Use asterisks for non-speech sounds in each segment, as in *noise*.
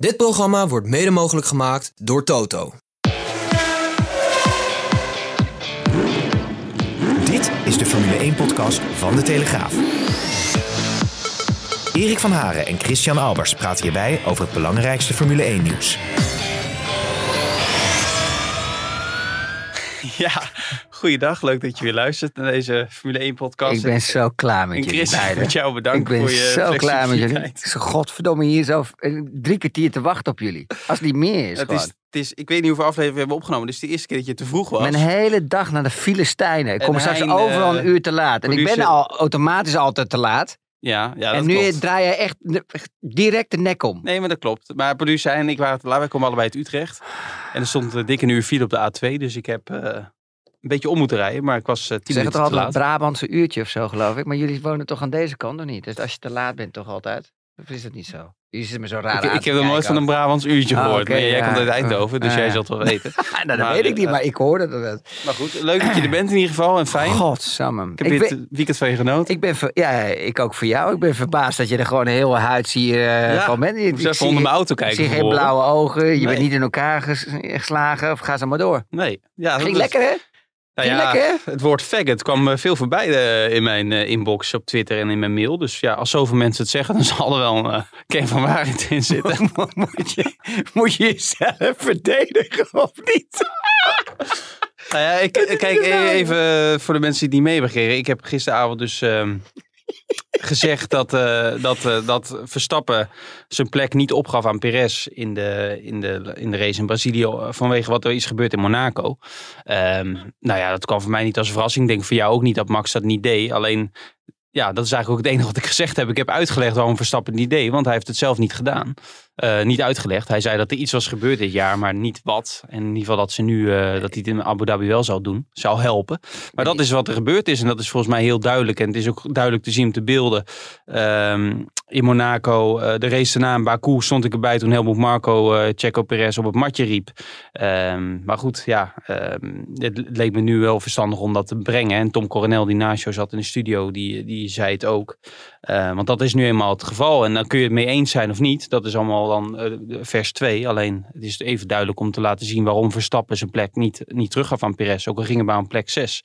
Dit programma wordt mede mogelijk gemaakt door Toto. Dit is de Formule 1-podcast van De Telegraaf. Erik van Haren en Christian Albers praten hierbij over het belangrijkste Formule 1-nieuws. *laughs* Ja, goeiedag. Leuk dat je weer luistert naar deze Formule 1-podcast. Ik ben zo klaar met En jullie Chris, met jou bedankt Ik ben voor je zo klaar met jullie. Ik godverdomme, hier zo eh, drie kwartier te wachten op jullie. Als het niet meer is, Het is, het is, ik weet niet hoeveel afleveringen we hebben opgenomen. Is de eerste keer dat je te vroeg was. Mijn hele dag naar de Filistijnen. Ik En kom straks Hein, overal eh, een uur te laat. En ik ben al automatisch altijd te laat. Ja, ja dat en nu klopt. draai je echt direct de nek om. Nee, maar dat klopt. Maar producer en ik waren te laat. Wij komen allebei uit Utrecht. En er stond een dikke uur file op de A2. Dus ik heb eh, een beetje om moeten rijden. Maar ik was eh tien het minuten te altijd een laat. Brabantse uurtje of zo, geloof ik. Maar jullie wonen toch aan deze kant, of niet? Dus als je te laat bent, toch altijd? Of is dat niet zo? Jullie zitten me zo raar Ik, ik heb nog nooit van een Brabants uurtje Ah, gehoord. maar jij ja. komt uit Eindhoven, dus Ah, jij zult wel *laughs* weten. Nou, dat Maar, weet ik niet, eh, maar ik hoorde dat. Maar goed, leuk dat je er bent in ieder geval. En fijn. Godsamme. ik heb Ik dit weet- weekend van je genoten. Ik ben, ja, ik ook voor jou. Ik ben verbaasd dat je er gewoon heel huid zie je Ja, van bent. ik even onder mijn auto Ik kijken. zie van geen blauwe ogen. Je Nee. bent niet in elkaar ges- geslagen. Of ga zo maar door. Nee. Ja, dat Ging is- lekker, hè? Nou ja, lekker, Het woord faggot kwam eh, veel voorbij eh, in mijn eh, inbox op Twitter en in mijn mail. Dus ja, als zoveel mensen het zeggen, *laughs* dan zal er wel een kern van waarheid in zitten. *laughs* moet, je, moet je jezelf verdedigen of niet? nou ja, ik, kijk even voor de mensen die het niet mee hebben gekregen. Ik heb gisteravond dus ehm, gezegd dat, eh, dat, eh, dat Verstappen zijn plek niet opgaf aan Perez in de, in de, in de race in Brazilië eh, vanwege wat er is gebeurd in Monaco. Ehm, nou ja, dat kwam voor mij niet als verrassing. Ik denk voor jou ook niet dat Max dat niet deed. Alleen, ja, dat is eigenlijk ook het enige wat ik gezegd heb. Ik heb uitgelegd waarom Verstappen niet deed, want hij heeft het zelf niet gedaan. Eh, niet uitgelegd. Hij zei dat er iets was gebeurd dit jaar, maar niet wat. En in ieder geval dat ze nu, eh, dat hij het in Abu Dhabi wel zou doen. Zou helpen. Maar dat is wat er gebeurd is en dat is volgens mij heel duidelijk. En het is ook duidelijk te zien op de beelden. Ehm, in Monaco, eh, de race daarna in Baku stond ik erbij toen Helmut Marco Checo Perez op het matje riep. Ehm, maar goed, ja, ehm, het leek me nu wel verstandig om dat te brengen. En Tom Coronel, die naast jou zat in de studio, die, die zei het ook. Eh, want dat is nu eenmaal het geval. En dan kun je het mee eens zijn of niet. Dat is allemaal dan eh, vers 2. Alleen het is even duidelijk om te laten zien waarom Verstappen zijn plek niet, niet teruggaf aan Perez. Ook al ging het maar aan plek 6.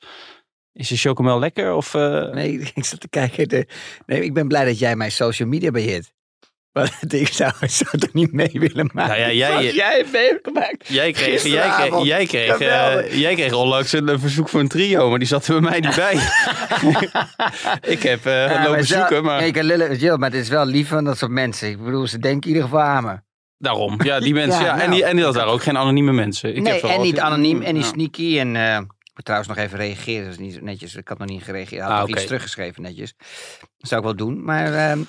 Is de chocomel lekker? Of, eh, Nee, *laughs* ik zat te kijken. De, nee, ik ben blij dat jij mijn social media beheert. Want *laughs* ik zou, ik zou het er niet mee willen maken. Nou ja, jij- Zoals jij hebt gemaakt. Jij kreeg, jij kreeg, jij, kreeg, eh, jij kreeg onlangs een, een verzoek voor een trio, maar die zat er bij mij niet bij. *laughs* ik heb eh Ja, lopen zo- zoeken, maar Ja, je kan lullen, Jill, maar het is wel lief van dat soort mensen. Ik bedoel, ze denken in ieder geval aan me. daarom. Ja, die mensen. Ja, Ja, en, nou. die, en dat waren ook geen anonieme mensen. Ik nee, heb en niet anoniem en niet sneaky. En eh, ik moet trouwens nog even reageren. Dat is niet netjes. Ik had nog niet gereageerd. Ik had Ah, nog oké. iets teruggeschreven netjes. Dat zou ik wel doen. Maar ehm,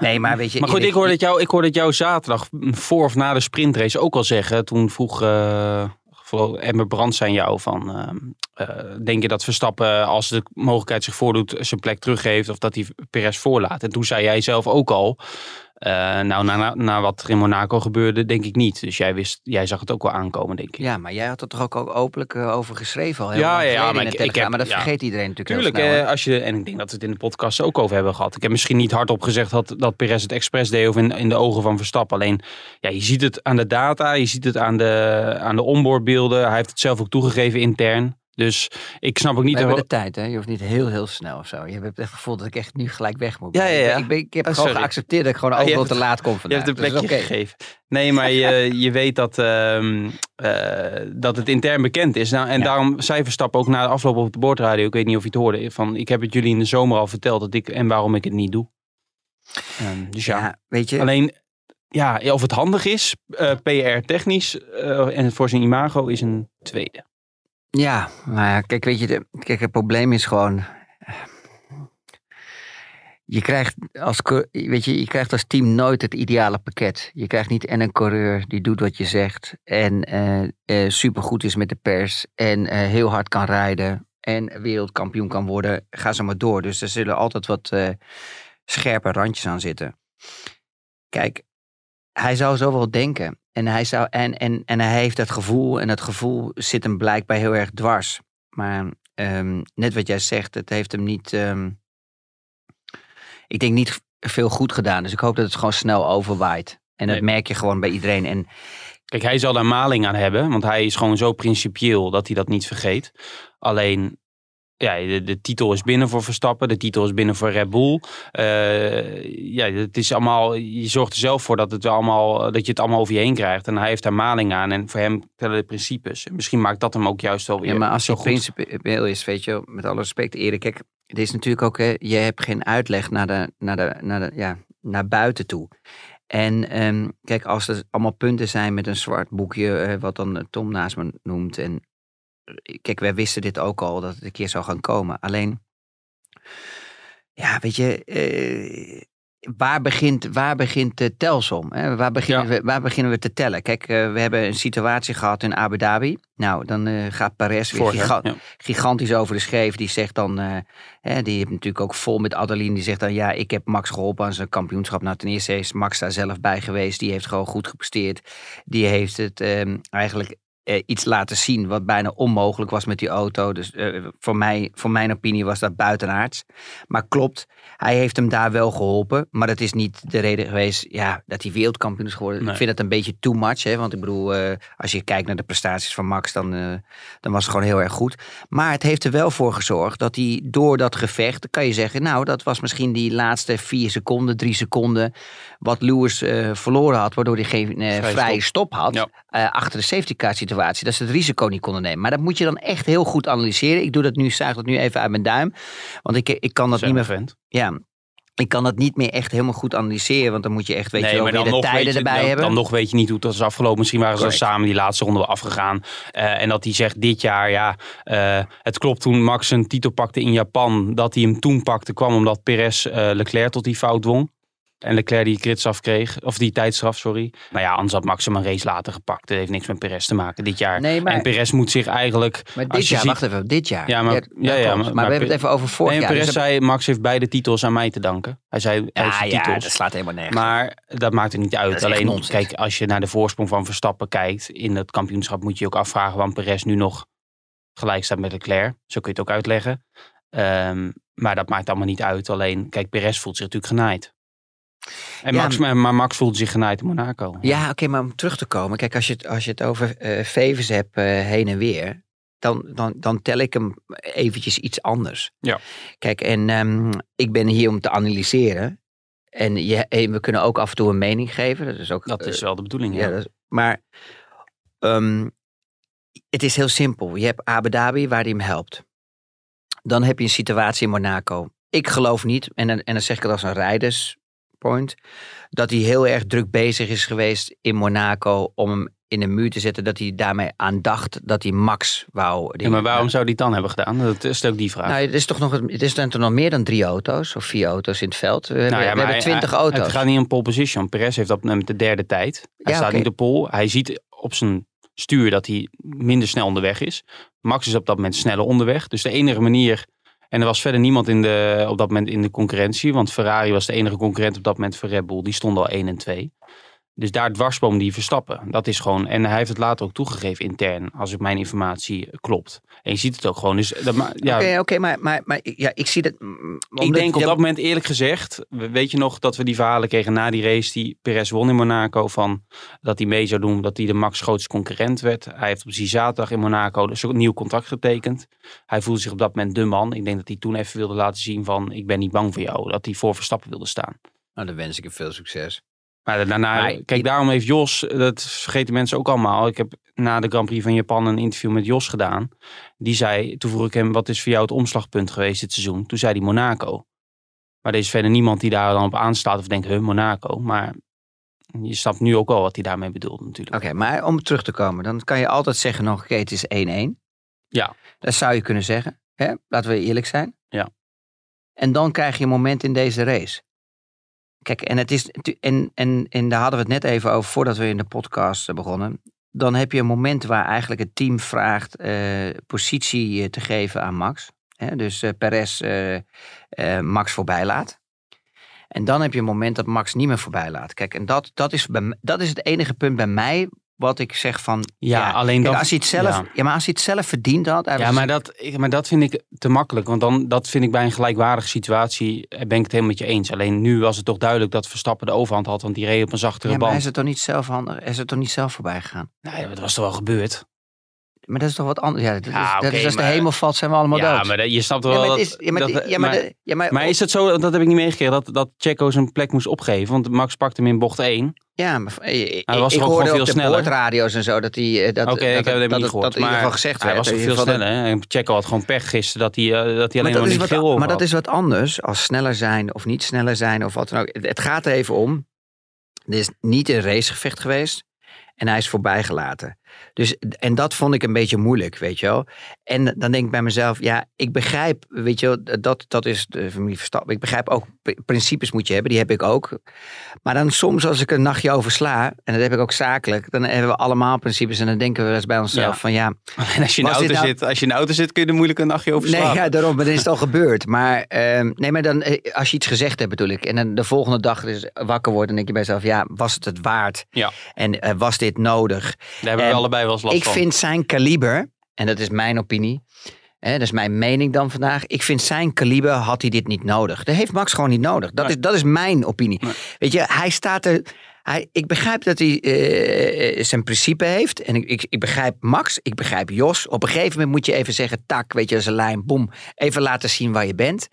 nee, maar weet je... Maar goed, Erik, ik hoorde, het jou, ik hoorde het jou zaterdag voor of na de sprintrace ook al zeggen. Toen vroeg eh vooral Emmer Brands aan jou van... ehm, eh, denk je dat Verstappen, als de mogelijkheid zich voordoet, zijn plek teruggeeft of dat hij Perez voorlaat? En toen zei jij zelf ook al... eh, nou, na, na, na wat er in Monaco gebeurde, denk ik niet. Dus jij, wist, jij zag het ook wel aankomen, denk ik. Ja, maar jij had er toch ook, ook openlijk eh, over geschreven al heel Ja, lang ja, ja, maar ik- ik heb- Maar dat ja. vergeet iedereen natuurlijk Tuurlijk, heel snel. eh, als je, en ik denk dat we het in de podcast ook over hebben gehad. Ik heb misschien niet hardop gezegd dat, dat Perez het expres deed of in, in de ogen van Verstappen. Alleen, ja, je ziet het aan de data, je ziet het aan de, aan de onboardbeelden. Hij heeft het zelf ook toegegeven intern. Dus ik snap ook niet... We hebben de tijd, hè? Je hoeft niet heel, heel snel of zo. Je hebt echt het gevoel dat ik echt nu gelijk weg moet. Ja, ja, ja. Ik, ben, ik heb Oh, gewoon geaccepteerd dat ik gewoon je overal te laat kom Je vandaag. hebt een Dus plekje is oké. gegeven. Nee, maar je, je weet dat, ehm, eh, dat het intern bekend is. Nou, en Ja. daarom zei Verstappen ook na de afloop op de boordradio, ik weet niet of je het hoorde, van ik heb het jullie in de zomer al verteld dat ik, en waarom ik het niet doe. Ehm, dus ja, Ja, weet je. alleen ja, of het handig is, eh, PR-technisch en voor zijn imago is een tweede. Ja, maar ja, kijk, weet je, kijk, het probleem is gewoon. je krijgt, als, weet je, je krijgt als team nooit het ideale pakket. Je krijgt niet en een coureur die doet wat je zegt. En eh eh, supergoed is met de pers. En eh, heel hard kan rijden. En wereldkampioen kan worden. Ga zo maar door. Dus er zullen altijd wat eh, scherpe randjes aan zitten. Kijk, hij zou zo wel denken. En hij, zou, en, en, en hij heeft dat gevoel. En dat gevoel zit hem blijkbaar heel erg dwars. Maar ehm, net wat jij zegt, het heeft hem niet. ehm, ik denk niet veel goed gedaan. Dus ik hoop dat het gewoon snel overwaait. En dat Nee. merk je gewoon bij iedereen. En Kijk, hij zal daar maling aan hebben, want hij is gewoon zo principieel dat hij dat niet vergeet. Alleen, ja, de, de titel is binnen voor Verstappen, de titel is binnen voor Red Bull. Eh, ja, het is allemaal, je zorgt er zelf voor dat, het allemaal, dat je het allemaal over je heen krijgt. En hij heeft daar maling aan en voor hem tellen de principes. En misschien maakt dat hem ook juist wel weer ja, maar als zo hij principieel is, weet je, met alle respect, Erik, kijk, het is natuurlijk ook, hè, je hebt geen uitleg naar, de, naar, de, naar, de, ja, naar buiten toe. En ehm, kijk, als er allemaal punten zijn met een zwart boekje, eh, wat dan Tom naast me noemt. En kijk, wij wisten dit ook al, dat het een keer zou gaan komen. Alleen, ja, weet je, eh, waar begint, waar begint de telsom? Hè? Waar, beginnen Ja. we, waar beginnen we te tellen? Kijk, eh, we hebben een situatie gehad in Abu Dhabi. Nou, dan eh, gaat Perez weer giga- ja. gigantisch over de schreef. Die zegt dan, hè, die heeft natuurlijk ook vol met Adeline. Die zegt dan, ja, ik heb Max geholpen aan zijn kampioenschap. Nou, ten eerste is Max daar zelf bij geweest. Die heeft gewoon goed gepresteerd. Die heeft het ehm, eigenlijk eh, iets laten zien wat bijna onmogelijk was met die auto. Dus eh, voor, mij, voor mijn opinie was dat buitenaards. Maar klopt, hij heeft hem daar wel geholpen. Maar dat is niet de reden geweest ja, dat hij wereldkampioen is geworden. Nee. Ik vind dat een beetje too much. Hè? Want ik bedoel, eh, als je kijkt naar de prestaties van Max, dan, dan was het gewoon heel erg goed. Maar het heeft er wel voor gezorgd dat hij door dat gevecht, kan je zeggen, nou, dat was misschien die laatste vier seconden, drie seconden, wat Lewis verloren had, waardoor hij geen Vrije vrije stop, had. Ja. Eh, achter de safety car situatie, dat ze het risico niet konden nemen. Maar dat moet je dan echt heel goed analyseren. Ik doe dat nu, zuig dat nu even uit mijn duim. Want ik, ik kan dat Zijn niet meer. vent. Ja, ik kan dat niet meer echt helemaal goed analyseren. Want dan moet je echt, weet je, maar weer de tijden je- erbij dan, hebben. Dan nog weet je niet hoe het is afgelopen. Misschien waren ze samen die laatste ronde wel afgegaan. Eh, en dat hij zegt dit jaar, ja, eh, het klopt toen Max een titel pakte in Japan. Dat hij hem toen pakte kwam omdat Perez Leclerc tot die fout dwong. En Leclerc die kritsaf kreeg, of die tijdstraf, sorry. Maar ja, anders had Max hem een race later gepakt. Dat heeft niks met Perez te maken dit jaar. Nee, maar- En Perez moet zich eigenlijk... Maar dit jaar, ziet- wacht even, dit jaar. Ja, maar- ja, ja, maar- maar, we hebben het even over vorig Nee, jaar. Perez dus dat- zei, Max heeft beide titels aan mij te danken. Hij zei, hij heeft ja, ja, titels. dat slaat helemaal nergens. Maar dat maakt er niet uit. Dat Alleen, kijk, als je naar de voorsprong van Verstappen kijkt in het kampioenschap, moet je je ook afvragen waarom Perez nu nog gelijk staat met Leclerc. Zo kun je het ook uitleggen. Ehm, maar dat maakt allemaal niet uit. Alleen, kijk, Perez voelt zich natuurlijk genaaid. En Max, maar, maar Max voelt zich genaaid in Monaco. Ja, oké, maar om terug te komen. Kijk, als je het, als je het over eh Vevers hebt eh, heen en weer. Dan, dan, dan tel ik hem eventjes iets anders. Ja. Kijk, en ehm, ik ben hier om te analyseren. En je, en we kunnen ook af en toe een mening geven. Dat is ook. Dat is eh, wel de bedoeling. ja, Ja. dat is- maar ehm, het is heel simpel. Je hebt Abu Dhabi waar hij hem helpt. Dan heb je een situatie in Monaco. Ik geloof niet, en dan, en dan zeg ik het als een dat hij heel erg druk bezig is geweest in Monaco om hem in de muur te zetten. Dat hij daarmee aan dacht dat hij Max wou. Ja, maar waarom zou hij het dan hebben gedaan? Dat is ook die vraag. Nou, het is toch nog, het is dan toch nog meer dan drie auto's of vier auto's in het veld. We hebben, Nou ja, we hebben twintig hij- auto's. Het gaat niet om pole position. Perez heeft op met de derde tijd. Hij Ja, staat oké. niet op pole. Hij ziet op zijn stuur dat hij minder snel onderweg is. Max is op dat moment sneller onderweg. Dus de enige manier... En er was verder niemand in de, op dat moment in de concurrentie. Want Ferrari was de enige concurrent op dat moment voor Red Bull. Die stonden al 1 en 2. Dus daar dwarsboom die Verstappen. Dat is gewoon... En hij heeft het later ook toegegeven intern. Als ik mijn informatie klopt. En je ziet het ook gewoon. Dus dat, ja, Oké, oké, maar, maar, maar ja, ik zie dat. mm, ik omdat- denk op ja, dat moment eerlijk gezegd, we- weet je nog dat we die verhalen kregen na die race die Perez won in Monaco van dat hij mee zou doen, dat hij de Max grootste concurrent werd. Hij heeft op die zaterdag in Monaco dus ook een nieuw contract getekend. Hij voelde zich op dat moment de man. Ik denk dat hij toen even wilde laten zien van ik ben niet bang voor jou, dat hij voor Verstappen wilde staan. Nou, dan wens ik hem veel succes. Maar daarna, Maar kijk, daarom heeft Jos, dat vergeten mensen ook allemaal. Ik heb na de Grand Prix van Japan een interview met Jos gedaan. Die zei, toen vroeg ik hem, wat is voor jou het omslagpunt geweest dit seizoen? Toen zei hij Monaco. Maar er is verder niemand die daar dan op aanstaat of denkt, huh, Monaco. Maar je snapt nu ook wel wat hij daarmee bedoelt natuurlijk. Oké, maar om terug te komen, dan kan je altijd zeggen nog, oké, het is 1-1. Ja. Dat zou je kunnen zeggen. Hè? Laten we eerlijk zijn. Ja. En dan krijg je een moment in deze race. Kijk, en, het is, en, en, en daar hadden we het net even over voordat we in de podcast eh, begonnen. Dan heb je een moment waar eigenlijk het team vraagt eh, positie eh, te geven aan Max. Hè? Dus eh, Perez Max voorbij laat. En dan heb je een moment dat Max niet meer voorbij laat. Kijk, en dat, dat, is, bij, dat is het enige punt bij mij wat ik zeg van... Ja, alleen kijk, dan- als hij het zelf, ja. ja. maar als hij het zelf verdiend had... hij Ja, was- maar dat, ik- maar dat vind ik te makkelijk. Want dan, dat vind ik bij een gelijkwaardige situatie, eh, ben ik het helemaal met je eens. Alleen nu was het toch duidelijk dat Verstappen de overhand had, want die reed op een zachtere ja, maar band. is er toch niet zelf, handig, is er toch niet zelf voorbij gegaan? Nee, dat was toch wel gebeurd? Maar dat is toch wat anders? Ja, dat is, Ja, dat is als de maar- hemel valt, zijn we allemaal ja, dood. maar dat- je snapt Ja, wel maar dat... is- ja, maar dat- de- ja, maar maar- de- ja, maar maar is het zo, dat heb ik niet meegekregen, dat, dat Checo zijn plek moest opgeven? Want Max pakte hem in bocht 1. Ja, maar eh, ik, Hij was ik ook hoorde gewoon op veel de boordradio's en zo dat hij eh, dat, Oké, dat, ik heb dat, niet gehoord. dat in ieder maar geval gezegd hij werd. was toch In veel sneller. En Checo had gewoon pech gisteren dat hij, eh, dat hij Maar alleen maar die wat, geel over maar dat is wat anders als sneller zijn of niet sneller zijn of wat dan ook. Het, gaat er even om. Er is niet een racegevecht geweest en hij is voorbij gelaten. Dus, en dat vond ik een beetje moeilijk, weet je wel. En dan denk ik bij mezelf, ja, ik begrijp, weet je wel, dat, dat is de familie Verstappen. Ik begrijp ook, principes moet je hebben, die heb ik ook. Maar dan soms als ik een nachtje oversla, en dat heb ik ook zakelijk, dan hebben we allemaal principes en dan denken we eens bij onszelf Ja. van ja, *laughs* En als je, in de auto nou- zit, als je in de auto zit, kun je er moeilijk een nachtje over slapen. Nee, ja, daarom. Maar dan is het al *laughs* gebeurd. Maar, ehm, nee, maar dan, eh, als je iets gezegd hebt bedoel ik. En dan de volgende dag is wakker wordt. Dan denk je bij jezelf, ja, was het het waard? Ja. En eh, was dit nodig? Daar hebben we allebei wel eens last ik van. vind zijn kaliber, en dat is mijn opinie. Hè, dat is mijn mening dan vandaag. Ik vind zijn kaliber had hij dit niet nodig. Dat heeft Max gewoon niet nodig. Dat, Nee. is, dat is mijn opinie. Nee. Weet je, hij staat er. Hij, ik begrijp dat hij eh, eh, zijn principe heeft. En ik, ik, ik begrijp Max, ik begrijp Jos. Op een gegeven moment moet je even zeggen: tak, weet je, dat is een lijn, boem. Even laten zien waar je bent.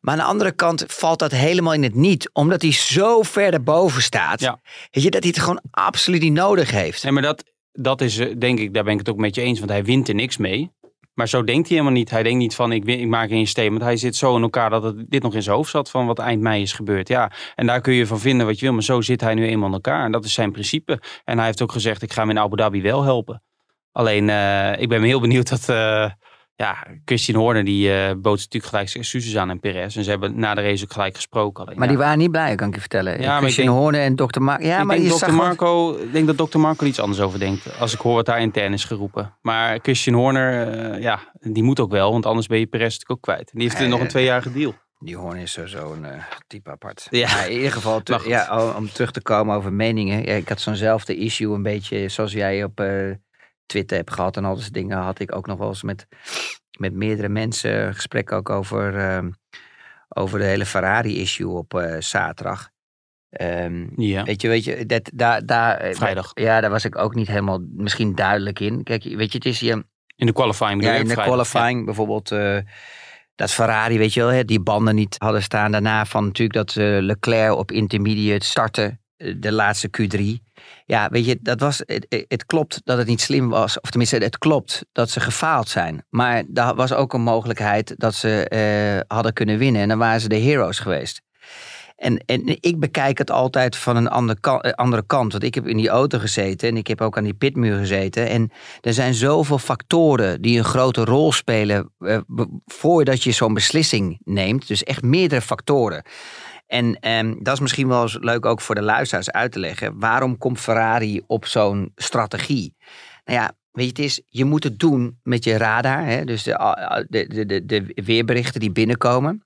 Maar aan de andere kant valt dat helemaal in het niet. Omdat hij zo ver erboven staat. Ja. Weet je, dat hij het gewoon absoluut niet nodig heeft. Nee, maar dat, dat is, eh, denk ik, daar ben ik het ook met je eens, want hij wint er niks mee. Maar zo denkt hij helemaal niet. Hij denkt niet van, ik, ik maak een statement. Hij zit zo in elkaar dat het, dit nog in zijn hoofd zat van wat eind mei is gebeurd. Ja, en daar kun je van vinden wat je wil, maar zo zit hij nu eenmaal in elkaar. En dat is zijn principe. En hij heeft ook gezegd, ik ga hem in Abu Dhabi wel helpen. Alleen, eh, ik ben heel benieuwd dat... eh ja, Christian Horner die eh bood natuurlijk gelijk zijn excuses aan en Perez. En ze hebben na de race ook gelijk gesproken. Alleen, Maar ja. die waren niet blij, kan ik je vertellen. Ja, Christian denk- Horner en Dr. Mark. Ja, ik maar denk, Dr. Marco, ik denk dat Dr. Marco er iets anders over denkt. Als ik hoor wat daar intern is geroepen. Maar Christian Horner, eh, ja, die moet ook wel. Want anders ben je Perez natuurlijk ook kwijt. En die heeft er nog een tweejarige deal. Die Horner is sowieso een eh, type apart. Ja. Maar in ieder geval, *laughs* te- ja, om- om terug te komen over meningen. Ja, ik had zo'nzelfde issue een beetje zoals jij op eh, Twitter hebt gehad. En al dat soort dingen had ik ook nog wel eens met, met meerdere mensen gesprekken ook over, ehm, over de hele Ferrari-issue op eh, zaterdag. Ehm, Ja. Weet je, weet je, dat, daar, daar, eh, Vrijdag. Ja, daar was ik ook niet helemaal misschien duidelijk in. Kijk, weet je, het is hier In de qualifying ja, je, in de vrijdag. qualifying bijvoorbeeld. eh, dat Ferrari, weet je wel, hè, die banden niet hadden staan. Daarna van natuurlijk dat Leclerc op intermediate startte. De laatste Q3. Ja, weet je, dat was, het, het- klopt dat het niet slim was. Of tenminste, het klopt dat ze gefaald zijn. Maar daar was ook een mogelijkheid dat ze eh, hadden kunnen winnen. En dan waren ze de heroes geweest. En, en ik bekijk het altijd van een andere kant, eh, andere kant. Want ik heb in die auto gezeten en ik heb ook aan die pitmuur gezeten. En er zijn zoveel factoren die een grote rol spelen eh, voordat je zo'n beslissing neemt. Dus echt meerdere factoren. En ehm, dat is misschien wel eens leuk ook voor de luisteraars uit te leggen. Waarom komt Ferrari op zo'n strategie? Nou ja, weet je, het is, je moet het doen met je radar. Hè? Dus de, de, de, de weerberichten die binnenkomen.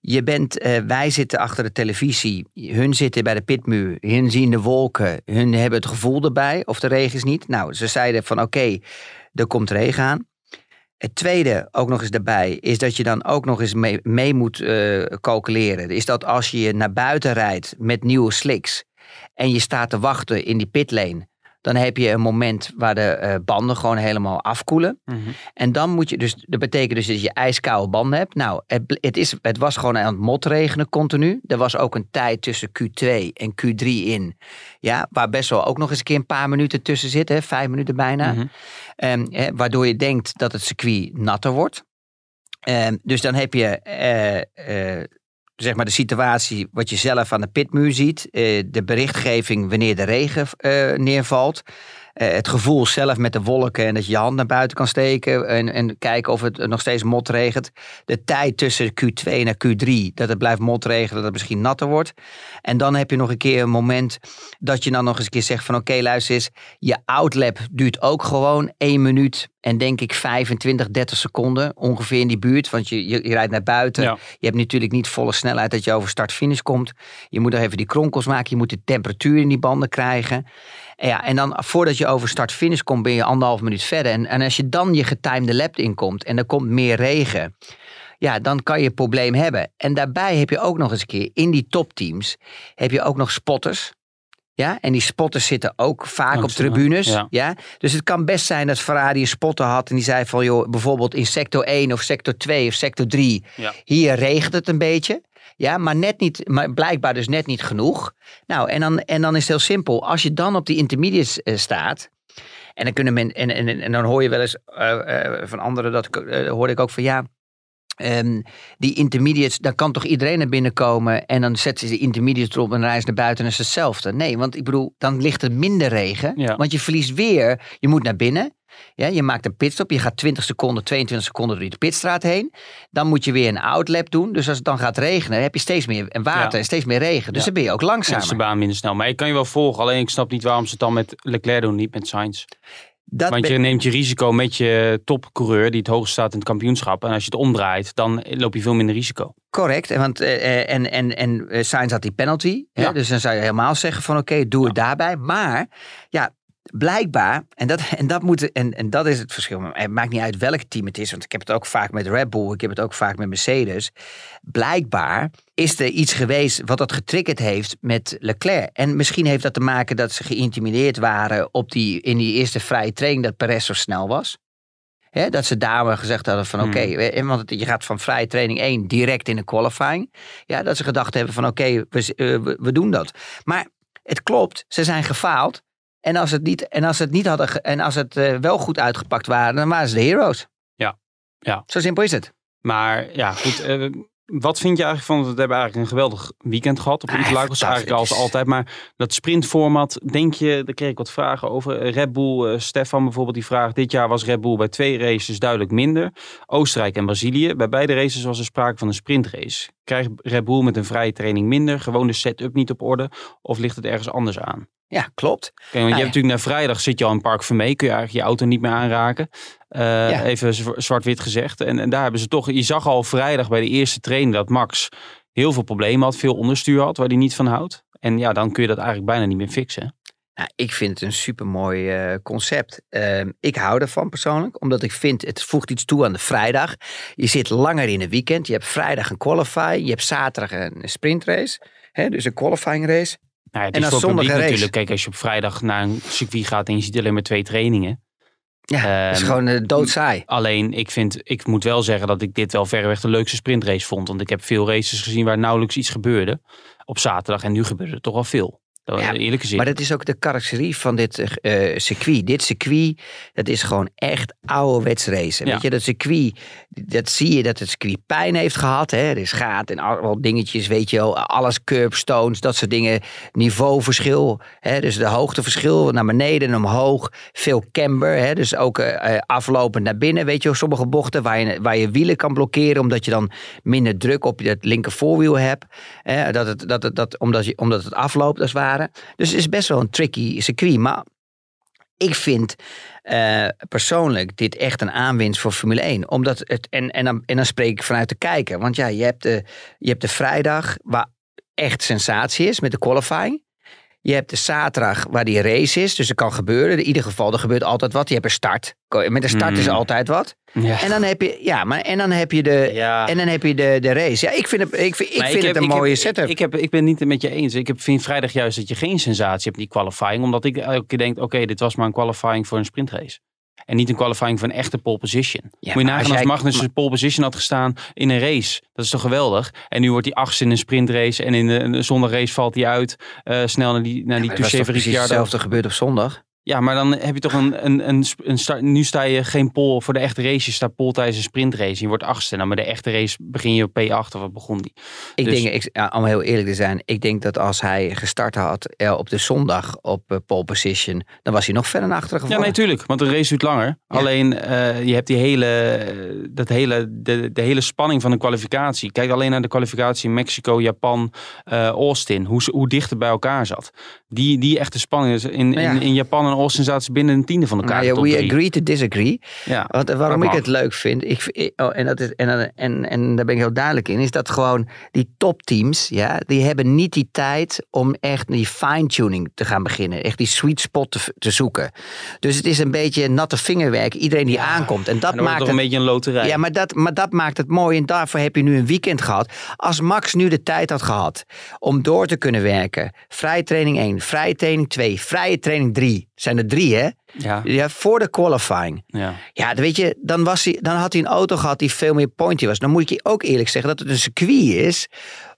Je bent, eh, wij zitten achter de televisie, hun zitten bij de pitmuur, hun zien de wolken, hun hebben het gevoel erbij of de regen is niet. Nou, ze zeiden van oké, er komt regen aan. Het tweede ook nog eens daarbij is dat je dan ook nog eens mee, moet eh, calculeren. Is dat als je naar buiten rijdt met nieuwe slicks en je staat te wachten in die pitlane, dan heb je een moment waar de eh, banden gewoon helemaal afkoelen. Mhm. En dan moet je dus, dat betekent dus dat je ijskoude banden hebt. Nou, het, het, is, het was gewoon aan het motregenen continu. Er was ook een tijd tussen Q2 en Q3 in. Ja, waar best wel ook nog eens een keer een paar minuten tussen zitten. hè, Vijf minuten bijna. Mhm. Ehm, hè, waardoor je denkt dat het circuit natter wordt. Ehm, dus dan heb je eh, eh, zeg maar de situatie wat je zelf aan de pitmuur ziet. eh, de berichtgeving wanneer de regen eh, neervalt. Eh, het gevoel zelf met de wolken en dat je je hand naar buiten kan steken en, en kijken of het nog steeds motregent. De tijd tussen Q2 naar Q3, dat het blijft motregenen, dat het misschien natter wordt. En dan heb je nog een keer een moment dat je dan nog eens een keer zegt van oké, luister eens, je outlap duurt ook gewoon 1 minuut en denk ik 25, 30 seconden ongeveer in die buurt. Want je, je, je rijdt naar buiten. Ja. Je hebt natuurlijk niet volle snelheid dat je over start-finish komt. Je moet nog even die kronkels maken. Je moet de temperatuur in die banden krijgen. En, ja, en dan voordat je over start-finish komt ben je anderhalf minuut verder. En, en als je dan je getimede lap inkomt en er komt meer regen. Ja, dan kan je een probleem hebben. En daarbij heb je ook nog eens een keer in die topteams heb je ook nog spotters. Ja, en die spotters zitten ook vaak Langs op tribunes. ja. Ja. Dus het kan best zijn dat Ferrari een spotter had en die zei van joh, bijvoorbeeld in sector 1 of sector 2 of sector 3, Ja. hier regent het een beetje. Ja, maar net niet, maar blijkbaar dus net niet genoeg. Nou, en dan, en dan is het heel simpel. Als je dan op die intermediates eh, staat. En dan, kunnen men, en, en, en dan hoor je wel eens eh, eh, van anderen, dat hoorde ik ook van ja. ehm, die intermediates, dan kan toch iedereen naar binnen komen en dan zetten ze de intermediates erop en reizen naar buiten en is hetzelfde. Nee, want ik bedoel, dan ligt er minder regen, Ja. want je verliest weer, je moet naar binnen. Ja, je maakt een pitstop, je gaat 20 seconden, 22 seconden door de pitstraat heen. Dan moet je weer een outlap doen. Dus als het dan gaat regenen, heb je steeds meer en water Ja. en steeds meer regen. Dus Ja. dan ben je ook langzamer. is de baan minder snel. Maar ik kan je wel volgen. Alleen ik snap niet waarom ze het dan met Leclerc doen, niet met Sainz. Dat Want je neemt je risico met je topcoureur die het hoogst staat in het kampioenschap. En als je het omdraait, dan loop je veel minder risico. Correct. En, want, eh, eh, en, en, en eh, Sainz had die penalty. Hè? Ja. Dus dan zou je helemaal zeggen van oké, doe het daarbij. Maar ja, blijkbaar, en dat, en, dat moet, en, en dat is het verschil. Het maakt niet uit welk team het is. Want ik heb het ook vaak met Red Bull. Ik heb het ook vaak met Mercedes. Blijkbaar is er iets geweest wat dat getriggerd heeft met Leclerc. En misschien heeft dat te maken dat ze geïntimideerd waren op die, in die eerste vrije training dat Perez zo snel was. Dat ze daar maar gezegd hadden van oké, Hmm. want je gaat van vrije training 1 direct in de qualifying. Ja, dat ze gedacht hebben van oké, we, eh, we, we doen dat. Maar het klopt, ze zijn gefaald. En als het niet, en als het niet hadden, en als het eh, wel goed uitgepakt waren, dan waren ze de heroes. Ja, ja. Zo simpel is het. Maar ja, goed. eh, wat vind je eigenlijk van? We hebben eigenlijk een geweldig weekend gehad op Ah, Interlagos. Eigenlijk als altijd. Maar dat sprintformat, denk je, daar kreeg ik wat vragen over. Eh, Red Bull, Stefan bijvoorbeeld, die vraagt. Dit jaar was Red Bull bij twee races duidelijk minder. Oostenrijk en Brazilië. Bij beide races was er sprake van een sprintrace. Krijgt Red Bull met een vrije training minder? Gewoon de setup niet op orde? Of ligt het ergens anders aan? Ja, klopt. Kijk, want je ja. hebt natuurlijk na vrijdag zit je al in Park Vermee. Kun je eigenlijk je auto niet meer aanraken. Eh, Even zw- zwart-wit gezegd. En, en daar hebben ze toch... Je zag al vrijdag bij de eerste training dat Max heel veel problemen had. Veel onderstuur had waar hij niet van houdt. En ja, dan kun je dat eigenlijk bijna niet meer fixen. Nou, ik vind het een supermooi eh concept. Ehm, ik hou ervan persoonlijk, omdat ik vind het voegt iets toe aan de vrijdag. Je zit langer in het weekend. Je hebt vrijdag een qualify, je hebt zaterdag een sprintrace, hè, dus een qualifying race. Nou, ja, het En is dan zondag een race. natuurlijk. Kijk, als je op vrijdag naar een circuit gaat en je ziet alleen maar twee trainingen. Ja, dat is Ehm, gewoon uh, doodsaai. Alleen, ik, vind, ik moet wel zeggen dat ik dit wel verreweg de leukste sprintrace vond. Want ik heb veel races gezien waar nauwelijks iets gebeurde op zaterdag. En nu gebeurde er toch wel veel. Dat Ja. Maar dat is ook de karakterie van dit eh, circuit. Dit circuit, dat is gewoon echt ouderwets racen. Ja. Weet je, dat circuit, dat zie je dat het circuit pijn heeft gehad. Hè? Er is gaat en al dingetjes, weet je wel. Alles curbstones, dat soort dingen. Niveauverschil, hè? dus de hoogteverschil naar beneden en omhoog. Veel camber, hè? dus ook eh, aflopend naar binnen. Weet je wel, sommige bochten waar je, waar je wielen kan blokkeren... omdat je dan minder druk op je linker voorwiel hebt. Hè? Dat het, dat het, dat, omdat, je, omdat het afloopt als het Dus het is best wel een tricky circuit. Maar ik vind eh, persoonlijk dit echt een aanwinst voor Formule 1. Omdat het, en, en, dan, en dan spreek ik vanuit de kijker. Want ja, je hebt de, je hebt de vrijdag waar echt sensatie is met de qualifying. Je hebt de zaterdag waar die race is. Dus er kan gebeuren. In ieder geval, er gebeurt altijd wat. Je hebt een start. Met een start is Mm. altijd wat. ja. En dan heb je, ja, maar en dan heb je de, Ja. en dan heb je de, de race. Ja, ik vind het, ik vind, ik Maar vind heb- het een mooie ik- setup. Ik, heb, ik ben niet met je eens. Ik heb, vind vrijdag juist dat je geen sensatie hebt in die qualifying. Omdat ik elke keer denk, oké, dit was maar een qualifying voor een sprintrace. En niet een qualifying voor een echte pole position. Moet je nagaan als Magnus maar- een pole position had gestaan in een race. Dat is toch geweldig? En nu wordt hij achtste in een sprintrace. En in de, zondagrace valt hij uit. eh, snel naar die, naar die Touché precies Ricciardo. hetzelfde gebeurd op zondag. Ja, maar dan heb je toch een, een, een, een start, nu sta je geen pol voor de echte race. Je staat pol tijdens een sprintrace. Je wordt achtste. Nou, maar de echte race begin je op P8 of wat begon die? Ik Dus- denk, ik, ja, om heel eerlijk te zijn, ik denk dat als hij gestart had eh, op de zondag op eh, pole position, dan was hij nog verder naar achteren Ja, gevallen. nee, tuurlijk. Want de race duurt langer. Ja. Alleen, eh, je hebt die hele, dat hele, de, de hele spanning van de kwalificatie. Kijk alleen naar de kwalificatie in Mexico, Japan, Austin. Hoe, hoe dicht het bij elkaar zat. Die, die echte spanning. is In, ja. in, in Japan en Austin zaten ze binnen een tiende van elkaar. Nou ja, we drie. agree to disagree. Ja. Wat, waarom ik het leuk vind, ik, oh, en, dat is, en, en, en, daar ben ik heel duidelijk in, is dat gewoon die topteams, ja, die hebben niet die tijd om echt die fine-tuning te gaan beginnen. Echt die sweet spot te, te zoeken. Dus het is een beetje natte vingerwerk, iedereen die aankomt. En dat En maakt het een beetje een loterij. Ja, maar dat, maar dat maakt het mooi. En daarvoor heb je nu een weekend gehad. Als Max nu de tijd had gehad om door te kunnen werken. Vrije training 1, vrije training 2, vrije training 3. Zijn er drie, hè? ja. Ja, voor de qualifying. ja. Ja, dan weet je, dan, was hij, dan had hij een auto gehad die veel meer pointy was. Dan moet ik je ook eerlijk zeggen dat het een circuit is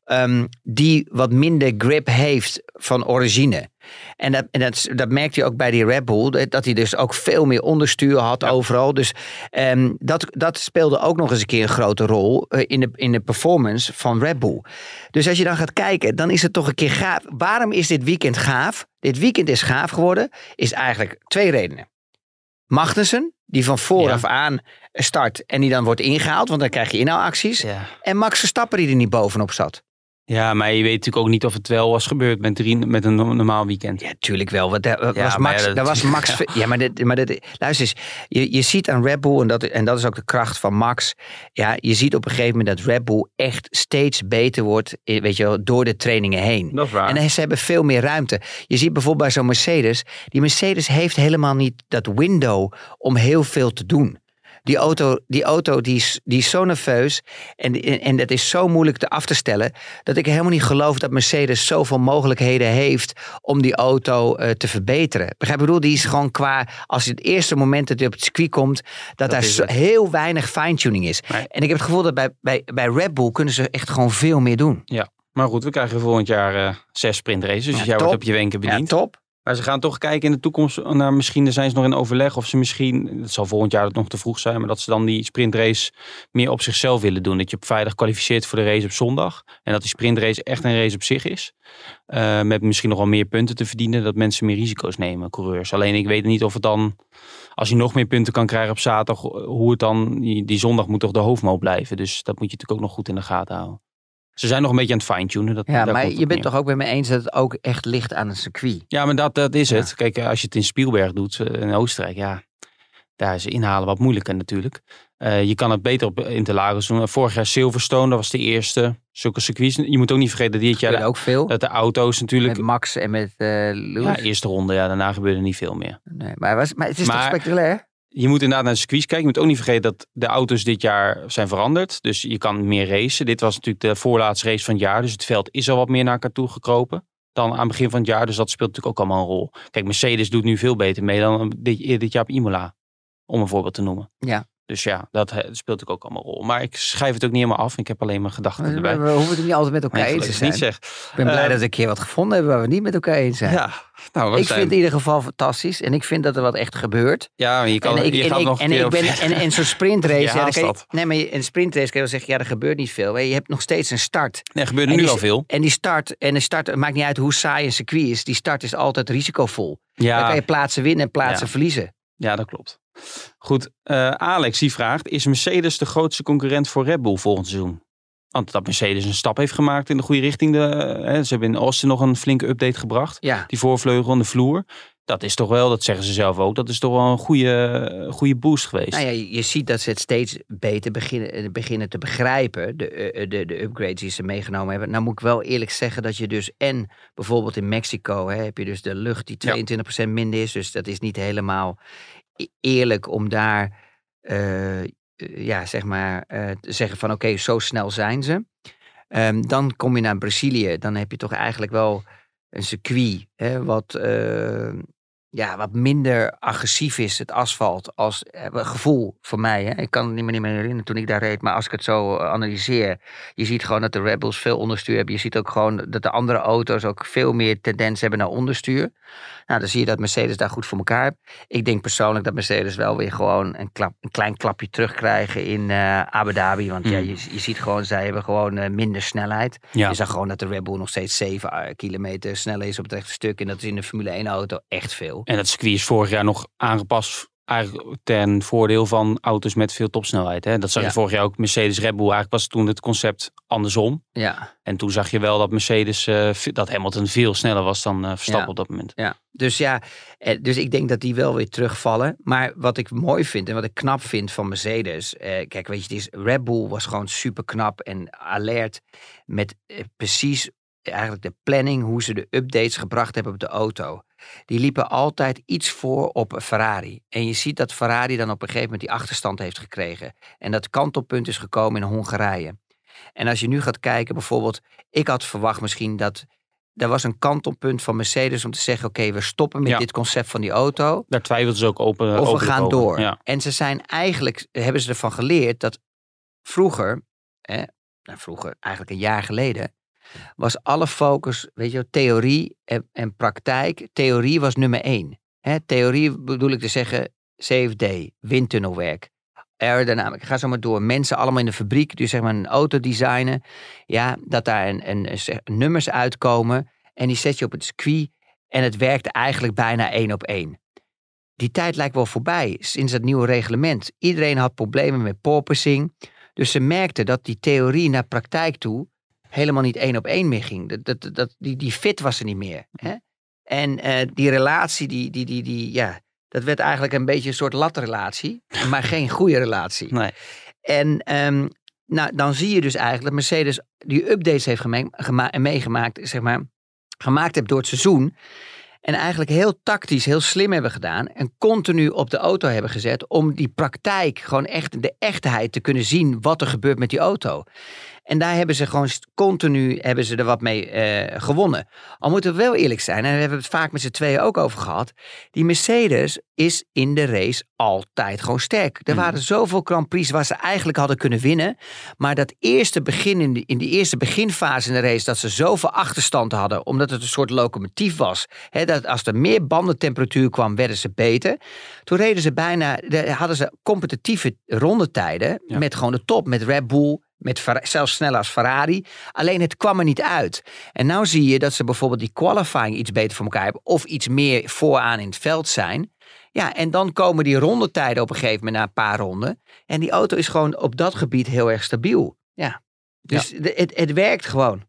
ehm, die wat minder grip heeft van origine. En, dat, en dat, dat merkte je ook bij die Red Bull, dat dat hij dus ook veel meer onderstuur had overal. Dus ehm, dat, dat speelde ook nog eens een keer een grote rol eh, in, de, in de performance van Red Bull. Dus als je dan gaat kijken, dan is het toch een keer gaaf. Waarom is dit weekend gaaf? Dit weekend is gaaf geworden, is eigenlijk twee redenen. Magnussen, die van vooraf aan start en die dan wordt ingehaald, want dan krijg je inhaalacties. Ja. En Max Verstappen die er niet bovenop zat. Ja, maar je weet natuurlijk ook niet of het wel was gebeurd met, drie, met een no- normaal weekend. Ja, tuurlijk wel. Want daar, Ja, was Max, ja, dat- daar was Max. *laughs* Ja, maar, dit, maar dit, luister eens. Je, je ziet aan Red Bull, en dat, en dat is ook de kracht van Max. Ja, je ziet op een gegeven moment dat Red Bull echt steeds beter wordt. eh, Weet je wel, door de trainingen heen. Dat is waar. En ze hebben veel meer ruimte. Je ziet bijvoorbeeld bij zo'n Mercedes. Die Mercedes heeft helemaal niet dat window om heel veel te doen. Die auto, die, auto die, is, die is zo nerveus en, en, dat is zo moeilijk te af te stellen. Dat ik helemaal niet geloof dat Mercedes zoveel mogelijkheden heeft om die auto eh, te verbeteren. Begrijp je? Ik bedoel, die is gewoon qua, als het eerste moment dat hij op het circuit komt, dat, daar heel weinig fine-tuning is. Nee. En ik heb het gevoel dat bij, bij, bij Red Bull kunnen ze echt gewoon veel meer doen. Ja. Maar goed, we krijgen volgend jaar eh, zes sprintraces. Dus Ja, jij top. wordt op je wenken Ja, bediend. top. Maar ze gaan toch kijken in de toekomst naar misschien, zijn ze nog in overleg of ze misschien, het zal volgend jaar nog te vroeg zijn, maar dat ze dan die sprintrace meer op zichzelf willen doen. Dat je vrijdag kwalificeert voor de race op zondag. En dat die sprintrace echt een race op zich is. Eh, met misschien nog wel meer punten te verdienen, dat mensen meer risico's nemen, coureurs. Alleen ik weet niet of het dan, als je nog meer punten kan krijgen op zaterdag, hoe het dan, die, die zondag moet toch de hoofdmoot blijven. Dus dat moet je natuurlijk ook nog goed in de gaten houden. Ze zijn nog een beetje aan het fine-tunen. Dat, Ja, maar je bent neer. toch ook bij me eens dat het ook echt ligt aan een circuit. Ja, maar dat, dat is Ja. het. Kijk, eh, als je het in Spielberg doet, eh, in Oostenrijk, ja, daar is inhalen wat moeilijker natuurlijk. Eh, je kan het beter op Interlagos doen. Vorig jaar Silverstone, dat was de eerste. Zulke circuits. Je moet ook niet vergeten dat dit Ja, jaar de, ook veel. dat de auto's natuurlijk... Met Max en met eh Lewis. Ja, eerste ronde, ja, daarna gebeurde niet veel meer. nee, maar, was, maar het is toch spectaculair? Je moet inderdaad naar de circuits kijken. Je moet ook niet vergeten dat de auto's dit jaar zijn veranderd. Dus je kan meer racen. Dit was natuurlijk de voorlaatste race van het jaar. Dus het veld is al wat meer naar elkaar toe gekropen dan aan het begin van het jaar. Dus dat speelt natuurlijk ook allemaal een rol. Kijk, Mercedes doet nu veel beter mee dan dit, dit jaar op Imola. Om een voorbeeld te noemen. Ja. Dus ja, dat eh, speelt natuurlijk ook allemaal rol. Maar ik schrijf het ook niet helemaal af. Ik heb alleen mijn gedachten We, erbij. we hoeven het niet altijd met elkaar Nee, eens te zijn. niet zeg. Ik ben blij Eh, dat we een keer wat gevonden hebben waar we niet met elkaar eens zijn. Ja, nou, ik zijn- vind het in ieder geval fantastisch. En ik vind dat er wat echt gebeurt. Ja, maar je kan en ik, je en gaat ik, nog een en ik ben, en, en zo'n sprintrace. *laughs* Ja, dan haast kan je, dat. nee, maar een sprintrace kan je wel zeggen, ja, er gebeurt niet veel. Je hebt nog steeds een start. Nee, er gebeurde En nu die- al veel. En die start, en de start, het maakt niet uit hoe saai een circuit is. Die start is altijd risicovol. Dan Ja, kan je plaatsen winnen en plaatsen Ja. verliezen. Ja, dat klopt. Goed, eh, Alex die vraagt, is Mercedes de grootste concurrent voor Red Bull volgend seizoen? Want dat Mercedes een stap heeft gemaakt in de goede richting. De, eh, hè, ze hebben in Austin nog een flinke update gebracht. Ja, Die voorvleugel en de vloer. Dat is toch wel, dat zeggen ze zelf ook, dat is toch wel een goede, goede boost geweest. nou ja, je ziet dat ze het steeds beter beginnen, eh, beginnen te begrijpen. De, eh, de, de upgrades die ze meegenomen hebben. Nou moet ik wel eerlijk zeggen dat je dus en bijvoorbeeld in Mexico hè, heb je dus de lucht die Ja. 22% minder is. Dus dat is niet helemaal e- eerlijk om daar eh, eh, ja, zeg maar, eh, te zeggen van oké, zo snel zijn ze. Ehm, dan kom je naar Brazilië, dan heb je toch eigenlijk wel een circuit hè, wat, eh, ja, wat minder agressief is, het asfalt, als eh, gevoel voor mij. Hè. Ik kan het niet meer, niet meer herinneren toen ik daar reed, maar als ik het zo eh, analyseer, je ziet gewoon dat de Rebels veel onderstuur hebben. Je ziet ook gewoon dat de andere auto's ook veel meer tendens hebben naar onderstuur. Nou, dan zie je dat Mercedes daar goed voor elkaar heeft. Ik denk persoonlijk dat Mercedes wel weer gewoon een, klap, een klein klapje terugkrijgen in uh, Abu Dhabi. Want ja, Hmm. je, je ziet gewoon, zij hebben gewoon eh, minder snelheid. Ja. Je zag gewoon dat de Red Bull nog steeds 7 kilometer sneller is op het rechte stuk. En dat is in de Formule 1 auto echt veel. En dat circuit is vorig jaar nog aangepast eigenlijk ten voordeel van auto's met veel topsnelheid. Hè? Dat zag je Ja. vorig jaar ook. Mercedes Red Bull eigenlijk was toen het concept andersom. Ja, En toen zag je wel dat Mercedes, ve- dat Hamilton veel sneller was dan eh, Verstappen Ja. op dat moment. ja. Dus ja, eh, dus ik denk dat die wel weer terugvallen. Maar wat ik mooi vind en wat ik knap vind van Mercedes. Eh, kijk, weet je, het is, Red Bull was gewoon super knap en alert met precies eigenlijk de planning, hoe ze de updates gebracht hebben op de auto. Die liepen altijd iets voor op Ferrari. En je ziet dat Ferrari dan op een gegeven moment die achterstand heeft gekregen. En dat kantelpunt is gekomen in Hongarije. En als je nu gaat kijken, bijvoorbeeld, ik had verwacht misschien dat er was een kantelpunt van Mercedes om te zeggen: oké, we stoppen met Ja. dit concept van die auto. Daar twijfelt ze ook open. Of we gaan over. door. Ja. En ze zijn eigenlijk, hebben ze ervan geleerd dat vroeger, hè, nou vroeger, eigenlijk een jaar geleden, was alle focus, weet je, theorie en, en praktijk. Theorie was nummer één. Theorie bedoel ik te zeggen, CFD, windtunnelwerk. Aerodynamica, ga zo maar door. Mensen allemaal in de fabriek, die zeg maar een auto designen. Ja, dat daar een, een, nummers uitkomen. En die zet je op het circuit. En het werkt eigenlijk bijna één op één die tijd lijkt wel voorbij sinds het nieuwe reglement. Iedereen had problemen met porpoising. Dus ze merkten dat die theorie naar praktijk toe helemaal niet één op één meer ging. Dat, dat, dat, die, die fit was er niet meer. Hè? En eh, die relatie, die, die, die, die, ja, dat werd eigenlijk een beetje een soort latrelatie, *laughs* maar geen goede relatie. Nee. En ehm, nou, dan zie je dus eigenlijk dat Mercedes die updates heeft en meegemaakt, zeg maar, gemaakt heeft door het seizoen. En eigenlijk heel tactisch, heel slim hebben gedaan. En continu op de auto hebben gezet. Om die praktijk, gewoon echt de echtheid te kunnen zien wat er gebeurt met die auto. En daar hebben ze gewoon continu hebben ze er wat mee eh, gewonnen. Al moeten we wel eerlijk zijn, en daar hebben we het vaak met z'n tweeën ook over gehad. Die Mercedes is in de race altijd gewoon sterk. Er Mhm. waren zoveel Grand Prix waar ze eigenlijk hadden kunnen winnen. Maar dat eerste begin, in, de, in die eerste beginfase in de race, dat ze zoveel achterstand hadden, omdat het een soort locomotief was. Hè, dat als er meer bandentemperatuur kwam, werden ze beter. Toen reden ze bijna, de- hadden ze competitieve rondetijden Ja. met gewoon de top, met Red Bull. Met zelfs sneller als Ferrari. Alleen het kwam er niet uit. En nou zie je dat ze bijvoorbeeld die qualifying iets beter voor elkaar hebben. Of iets meer vooraan in het veld zijn. Ja, en dan komen die rondetijden op een gegeven moment na een paar ronden. En die auto is gewoon op dat gebied heel erg stabiel. Ja. Dus het, het werkt gewoon.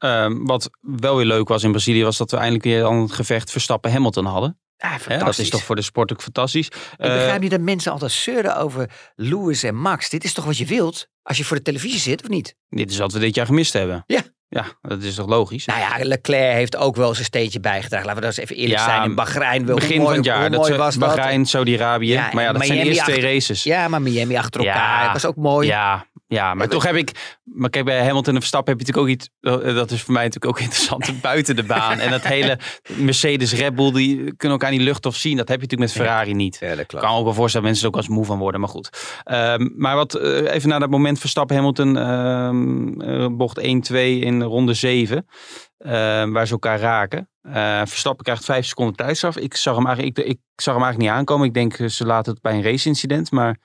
Ehm, wat wel weer leuk was in Brazilië, was dat we eindelijk weer al een gevecht Verstappen-Hamilton hadden. Ah, Hè, fantastisch. dat is toch voor de sport ook fantastisch. Ik Eh, begrijp niet dat mensen altijd zeuren over Lewis en Max. Dit is toch wat je wilt? Als je voor de televisie zit, of niet? dit is wat we dit jaar gemist hebben. Ja. Ja, dat is toch logisch? Nou ja, Leclerc heeft ook wel zijn steentje bijgedragen. Laten we dat eens even eerlijk Ja, zijn. In Bahrein, wel, Begin mooi, van het jaar. Dat was? Bahrein, Saudi-Arabië. Ja, maar ja, dat zijn de eerste twee races. Ja, maar Miami achter elkaar. Ja. Dat was ook mooi. Ja, ja, maar toch heb ik... Maar kijk, bij Hamilton en Verstappen heb je natuurlijk ook iets... eh, Dat is voor mij natuurlijk ook *laughs* interessant. buiten de baan. En dat hele Mercedes Red Bull, die kunnen ook aan die luchthof zien. Dat heb je natuurlijk met Ferrari niet. Ja, dat Ik klopt. kan ook wel voorstellen dat mensen er ook als moe van worden, maar goed. Ehm, maar wat, eh, even naar dat moment Verstappen Hamilton, ehm, eh, bocht 1-2 in ronde 7, ehm, waar ze elkaar raken. Verstappen krijgt 5 seconden tijdstraf. Ik zag, hem eigenlijk, ik, ik zag hem eigenlijk niet aankomen. Ik denk, ze laten het bij een race-incident. Maar...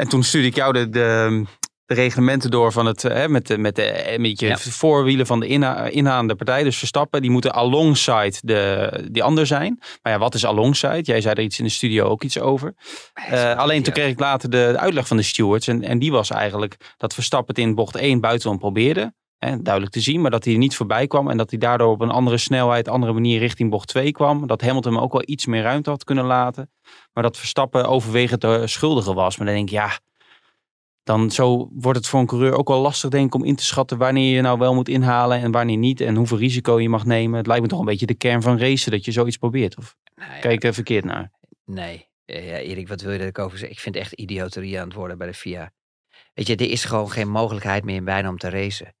En toen stuurde ik jou de, de, de reglementen door van het, eh, met, de, met, de, eh, met je Ja. voorwielen van de inha, inhaande partij. Dus Verstappen, die moeten alongside de, die ander zijn. Maar ja, wat is alongside? Jij zei er iets in de studio ook iets over. Eh, alleen toen kreeg ik later de, de uitleg van de stewards. En, en die was eigenlijk dat Verstappen het in bocht 1 buitenom probeerde. Duidelijk te zien, maar dat hij er niet voorbij kwam. En dat hij daardoor op een andere snelheid, andere manier richting bocht 2 kwam. Dat Hamilton hem ook wel iets meer ruimte had kunnen laten. Maar dat Verstappen overwegend de schuldige was. Maar dan denk ik, ja, dan zo wordt het voor een coureur ook wel lastig denk ik om in te schatten wanneer je nou wel moet inhalen en wanneer niet. En hoeveel risico je mag nemen. Het lijkt me toch een beetje de kern van racen dat je zoiets probeert. Of Nou kijk er verkeerd naar. Nee. Eh, Ja, Erik, wat wil je dat ik over zeg? Ik vind het echt idioterie aan het worden bij de FIA. Weet je, er is gewoon geen mogelijkheid meer in bijna om te racen.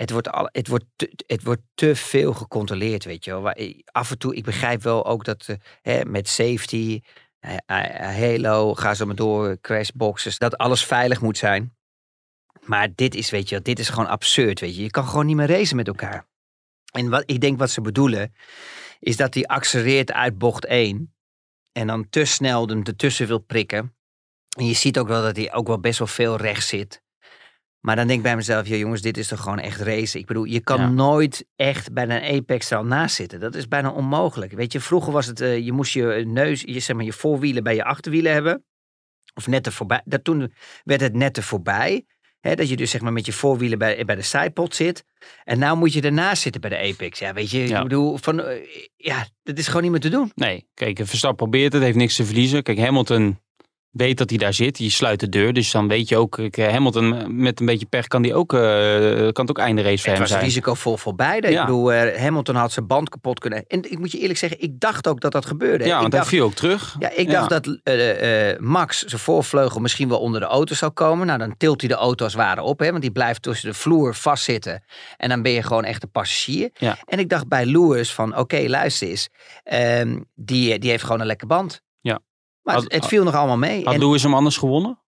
Het wordt, al, het, wordt te, het wordt te veel gecontroleerd, weet je wel. Af en toe, ik begrijp wel ook dat eh, hè, met safety, eh, eh, Halo, ga zo maar door, crashboxes, dat alles veilig moet zijn. Maar dit is, weet je wel, dit is gewoon absurd, weet je. Je kan gewoon niet meer racen met elkaar. En wat ik denk wat ze bedoelen, is dat hij accelereert uit bocht 1 en dan te snel hem ertussen wil prikken. En je ziet ook wel dat hij ook wel best wel veel rechts zit. Maar dan denk ik bij mezelf, ja jongens, dit is toch gewoon echt racen. Ik bedoel, je kan Ja. nooit echt bij een Apex er al naast zitten. Dat is bijna onmogelijk. Weet je, vroeger was het, eh, je moest je neus, je, zeg maar, je voorwielen bij je achterwielen hebben. Of net er voorbij. Dat, toen werd het net er voorbij. Hè, dat je dus zeg maar met je voorwielen bij, bij de zijpot zit. En nou moet je ernaast zitten bij de Apex. Ja, weet je, Ja. ik bedoel, van, eh, ja, dat is gewoon niet meer te doen. Nee, kijk, Verstappen probeert het, heeft niks te verliezen. Kijk, Hamilton weet dat hij daar zit. Je sluit de deur, dus dan weet je ook... eh, Hamilton met een beetje pech kan, die ook, eh, kan het ook einde race voor Het hem was zijn. risicovol voor beide. Ja. Ik bedoel, eh, Hamilton had zijn band kapot kunnen. En ik moet je eerlijk zeggen, ik dacht ook dat dat gebeurde. Ja, ik want dacht, hij viel ook terug. Ja, ik Ja. dacht dat eh, eh, Max zijn voorvleugel misschien wel onder de auto zou komen. Nou, dan tilt hij de auto als het ware op, hè, want die blijft tussen de vloer vastzitten. En dan ben je gewoon echt een passagier. Ja. En ik dacht bij Lewis van, oké, luister eens. ehm, die, die heeft gewoon een lekker band. Maar Had- het, het viel nog allemaal mee. Had En, Lewis hem anders gewonnen,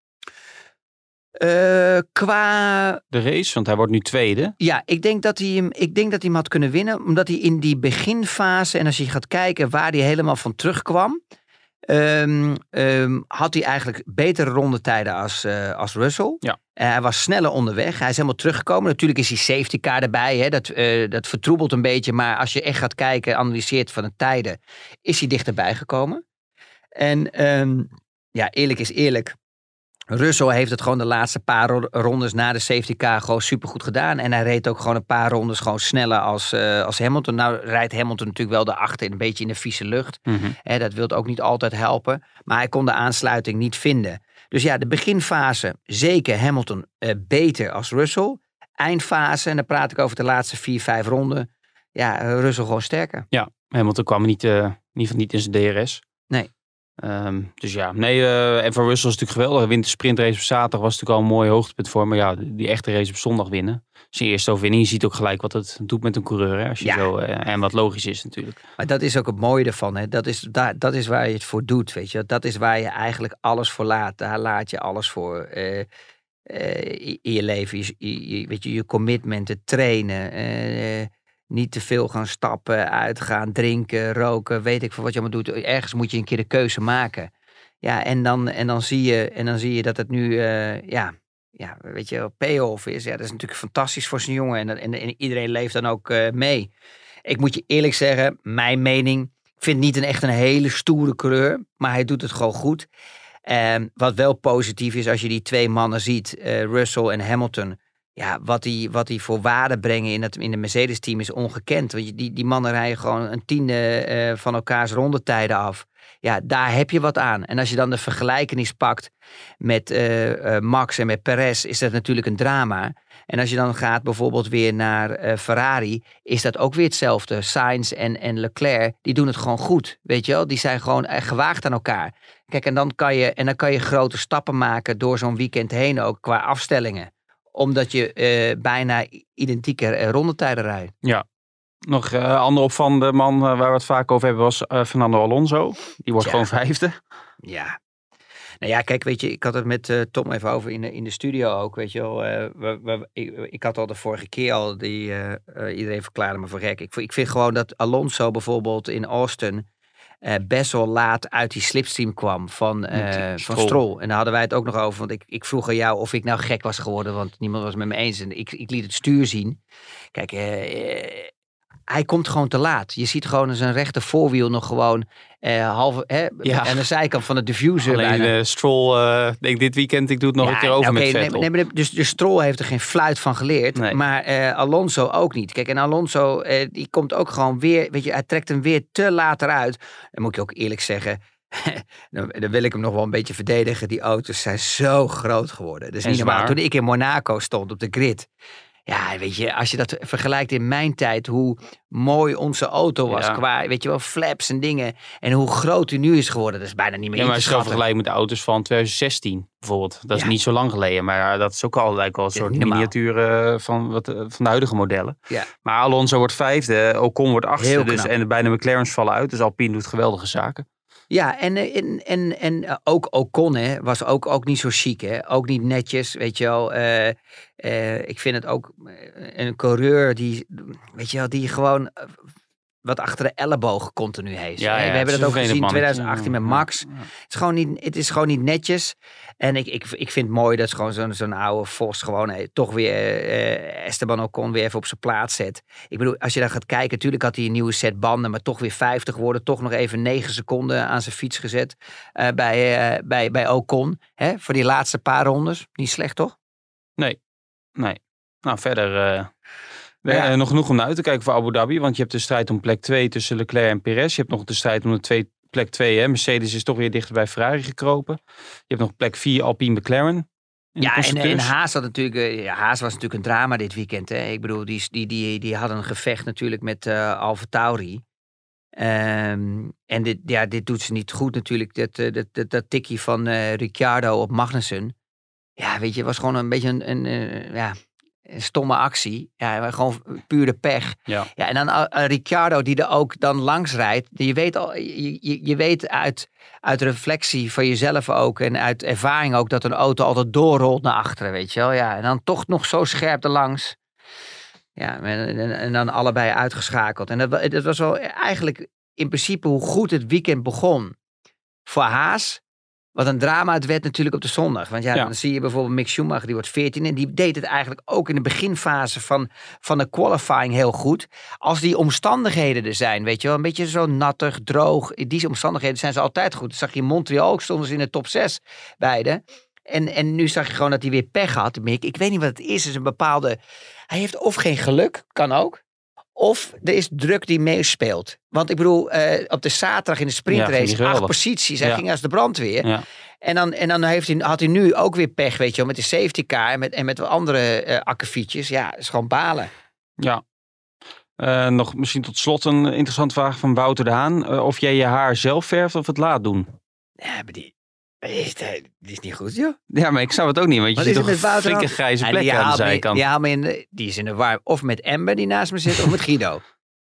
eh, qua de race? Want hij wordt nu tweede. Ja, ik denk, dat hij hem, ik denk dat hij hem had kunnen winnen. Omdat hij in die beginfase, en als je gaat kijken waar hij helemaal van terugkwam. ehm, ehm, had hij eigenlijk betere rondetijden als, eh, als Russell. Ja. Hij was sneller onderweg. Hij is helemaal teruggekomen. Natuurlijk is die safety car erbij. Hè. Dat, eh, dat vertroebelt een beetje. Maar als je echt gaat kijken, analyseert van de tijden, is hij dichterbij gekomen. En ehm, ja, eerlijk is eerlijk. Russell heeft het gewoon de laatste paar ro- rondes na de safety car gewoon supergoed gedaan. En hij reed ook gewoon een paar rondes gewoon sneller als, eh, als Hamilton. Nou rijdt Hamilton natuurlijk wel daarachter een beetje in de vieze lucht. Hè, dat wil ook niet altijd helpen. Maar hij kon de aansluiting niet vinden. Dus ja, de beginfase zeker Hamilton eh, beter als Russell. Eindfase, en dan praat ik over de laatste vier, vijf ronden. Ja, eh, Russell gewoon sterker. Hamilton kwam niet, eh, in ieder geval niet in zijn DRS. Nee. Ehm, dus ja, nee, eh, en voor Russell is het natuurlijk geweldig. Hij wint de sprintrace op zaterdag, was natuurlijk al een mooi hoogtepunt voor. Maar ja, die echte race op zondag winnen. Zijn eerste overwinning. Je ziet ook gelijk wat het doet met een coureur. Hè, als je Ja. zo, eh, en wat logisch is natuurlijk. Maar dat is ook het mooie ervan. Hè? Dat, is, daar, dat is waar je het voor doet. Weet je? Dat is waar je eigenlijk alles voor laat. Daar laat je alles voor. eh, in in je leven. Je, je, weet je, je commitment, het trainen. Niet te veel gaan stappen, uitgaan, drinken, roken. Weet ik veel wat je allemaal doet. Ergens moet je een keer de keuze maken. Ja, en dan, en dan, zie, je, en dan zie je dat het nu, eh, ja, ja, weet je, payoff is. Ja, dat is natuurlijk fantastisch voor zijn jongen. En, en, en iedereen leeft dan ook eh, mee. Ik moet je eerlijk zeggen, mijn mening. Ik vind niet een echt een hele stoere coureur, maar hij doet het gewoon goed. En wat wel positief is, als je die twee mannen ziet, eh, Russell en Hamilton. Ja, wat die, wat die voor waarde brengen in, het, in de Mercedes-team is ongekend. Want die, die mannen rijden gewoon een tiende eh, van elkaars rondetijden af. Ja, daar heb je wat aan. En als je dan de vergelijkenis pakt met eh, eh, Max en met Perez, is dat natuurlijk een drama. En als je dan gaat bijvoorbeeld weer naar Ferrari, is dat ook weer hetzelfde. Sainz en, en Leclerc, die doen het gewoon goed. Weet je wel, die zijn gewoon gewaagd aan elkaar. Kijk, en dan kan je, en dan kan je grote stappen maken door zo'n weekend heen ook qua afstellingen. Omdat je eh, bijna identieke rondetijden rijdt. Nog een andere opvallende man eh, waar we het vaak over hebben was eh, Fernando Alonso. Die wordt Ja. gewoon vijfde. Ja. Nou ja, kijk, weet je, ik had het met Tom even over in de, in de studio ook, weet je wel. we, we- ik, ik had al de vorige keer al, die, iedereen verklaarde me voor gek. Ik, ik vind gewoon dat Alonso bijvoorbeeld in Austin eh, best wel laat uit die slipstream kwam van, die van. Stroll. En daar hadden wij het ook nog over, want ik, ik vroeg aan jou of ik nou gek was geworden, want niemand was het met me eens. En ik, ik liet het stuur zien. Kijk, eh, hij komt gewoon te laat. Je ziet gewoon zijn rechter voorwiel nog gewoon eh, halve, hè, Ja. aan de zijkant van de diffuser. Alleen bijna. eh, Stroll, eh denk dit weekend, ik doe het nog Ja, een keer over oké, met Vettel. nee, maar de- dus, dus Stroll heeft er geen fluit van geleerd. Nee. Maar eh, Alonso ook niet. Kijk, en Alonso eh, die komt ook gewoon weer, weet je, hij trekt hem weer te laat eruit. Dan moet ik ook eerlijk zeggen, *laughs* dan, dan wil ik hem nog wel een beetje verdedigen. Die auto's zijn zo groot geworden. Dus niet normaal. Toen ik in Monaco stond op de grid. Ja, weet je, als je dat vergelijkt in mijn tijd, hoe mooi onze auto was. Ja. Qua, weet je wel, flaps en dingen. En hoe groot die nu is geworden, dat is bijna niet meer Ja, maar als je vergelijkt met de auto's van 2016 bijvoorbeeld. Dat is Ja. niet zo lang geleden. Maar dat is ook al lijkt wel een soort miniatuur eh, van, wat, eh, van de huidige modellen. Ja. Maar Alonso wordt vijfde, Ocon wordt achtste. Dus, en beide McLaren's vallen uit. Dus Alpine doet geweldige zaken. Ja, en, eh, en, en, en eh, ook Ocon hè, was ook, ook niet zo chic. Hè? Ook niet netjes, weet je wel. Eh, ik vind het ook een coureur die, weet je wel, die gewoon wat achter de elleboog continu heeft. Ja, We hebben dat ook gezien in vervelend 2018 met. Max. Ja. Het is gewoon niet, het is gewoon niet netjes. En ik, ik, ik vind het mooi dat gewoon zo'n zo'n oude Vos gewoon eh, toch weer eh, Esteban Ocon weer even op zijn plaats zet. Ik bedoel, als je daar gaat kijken, natuurlijk had hij een nieuwe set banden, maar toch weer 50 geworden. Toch nog even 9 seconden aan zijn fiets gezet eh, bij, bij, bij Ocon. Hè, voor die laatste paar rondes. Niet slecht, toch? Nee. Nou, verder Ja. eh, nog genoeg om naar uit te kijken voor Abu Dhabi. Want je hebt de strijd om plek 2 tussen Leclerc en Perez. Je hebt nog de strijd om de twee, plek 2. Hè. Mercedes is toch weer dichter bij Ferrari gekropen. Je hebt nog plek 4 Alpine McLaren. Ja, en. Haas had natuurlijk, eh, ja, Haas was natuurlijk een drama dit weekend. Hè? Ik bedoel, die, die, die, die hadden een gevecht natuurlijk met eh Alfa Tauri. Ehm, en dit, ja, dit doet ze niet goed natuurlijk. Dat, dat, dat, dat tikkie van eh, Ricciardo op Magnussen. Ja, weet je, was gewoon een beetje een, een, eh, ja, een stomme actie. Ja, gewoon pure pech. Ja. Ja, en dan eh, Ricciardo die er ook dan langs rijdt. Je weet, al, je, je, je weet uit, uit reflectie van jezelf ook en uit ervaring ook dat een auto altijd doorrolt naar achteren, weet je wel. Ja, en dan toch nog zo scherp erlangs. Ja, en, en, en dan allebei uitgeschakeld. En dat, dat was wel eigenlijk in principe hoe goed het weekend begon. Voor Haas, wat een drama het werd natuurlijk op de zondag. Want ja, Ja. dan zie je bijvoorbeeld Mick Schumacher, die wordt 14 en die deed het eigenlijk ook in de beginfase van, van de qualifying heel goed. Als die omstandigheden er zijn, weet je wel, een beetje zo nattig, droog. In die omstandigheden zijn ze altijd goed. Dat zag je in Montreal ook, stonden ze in de top 6 beide. En, en nu zag je gewoon dat hij weer pech had, Mick. Ik weet niet wat het is, het is een bepaalde... Hij heeft of geen geluk, kan ook. Of er is druk die meespeelt. Want ik bedoel, eh, op de zaterdag in de Ja, sprintrace, acht geweldig. posities. Hij Ja. ging als de brandweer. Ja. En dan, en dan heeft hij, had hij nu ook weer pech, weet je wel, met de safety car en met, en met wat andere eh akkefietjes. Ja, is gewoon balen. Ja. Eh, nog misschien tot slot een interessante vraag van Wouter de Haan. Of jij je haar zelf verft of het laat doen? Ja, maar die, is, die is niet goed, joh. Ja, maar ik snap het ook niet. Want je Wat ziet toch flinke dan? grijze die aan de zijkant. Die, haalt me in de- die is in de war. Of met Amber die naast me zit, of met Guido.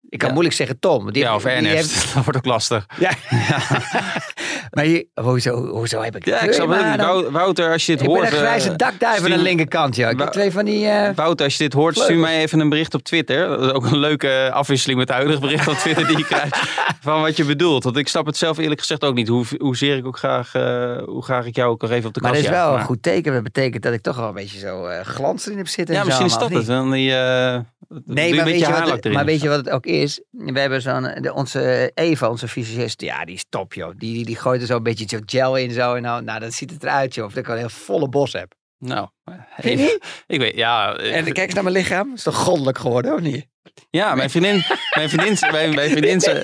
Ik kan Ja. moeilijk zeggen Tom. Die ja, of Ernest. heeft- *laughs* Dat wordt ook lastig. ja. *laughs* maar je, hoezo, hoezo heb ik Ja, ik snap in het dan? Wouter, als je dit Ik hoort... ben een grijze eh, dakduif aan de linkerkant, joh. Ik heb twee van die... eh, Wouter, als je dit hoort, stuur mij even een bericht op Twitter. Dat is ook een leuke afwisseling met het huidige bericht op Twitter die je krijgt. *laughs* Van wat je bedoelt. Want ik snap het zelf eerlijk gezegd ook niet. Hoe, hoezeer ik ook graag, eh, hoe graag ik jou ook nog even op de maar kast dat is wel een Maar- goed teken. Dat betekent dat ik toch wel een beetje zo glans erin heb zitten. Ja, en zo misschien is dat het. Dan die, Nee, maar, weet je, maar weet wat het ook is? We hebben zo'n, onze Eva, onze fysicist, ja, die is top, joh. Die, die, die gooit er zo een beetje zo gel in, zo. En nou, nou, dat ziet het eruit, joh. Of dat ik een heel volle bos heb. Nou, even- niet? ik weet, ja. eh, En kijk eens naar mijn lichaam. Is toch goddelijk geworden, of niet? Ja, mijn vriendin, mijn vriendin, *laughs* mijn, mijn vriendin, zei,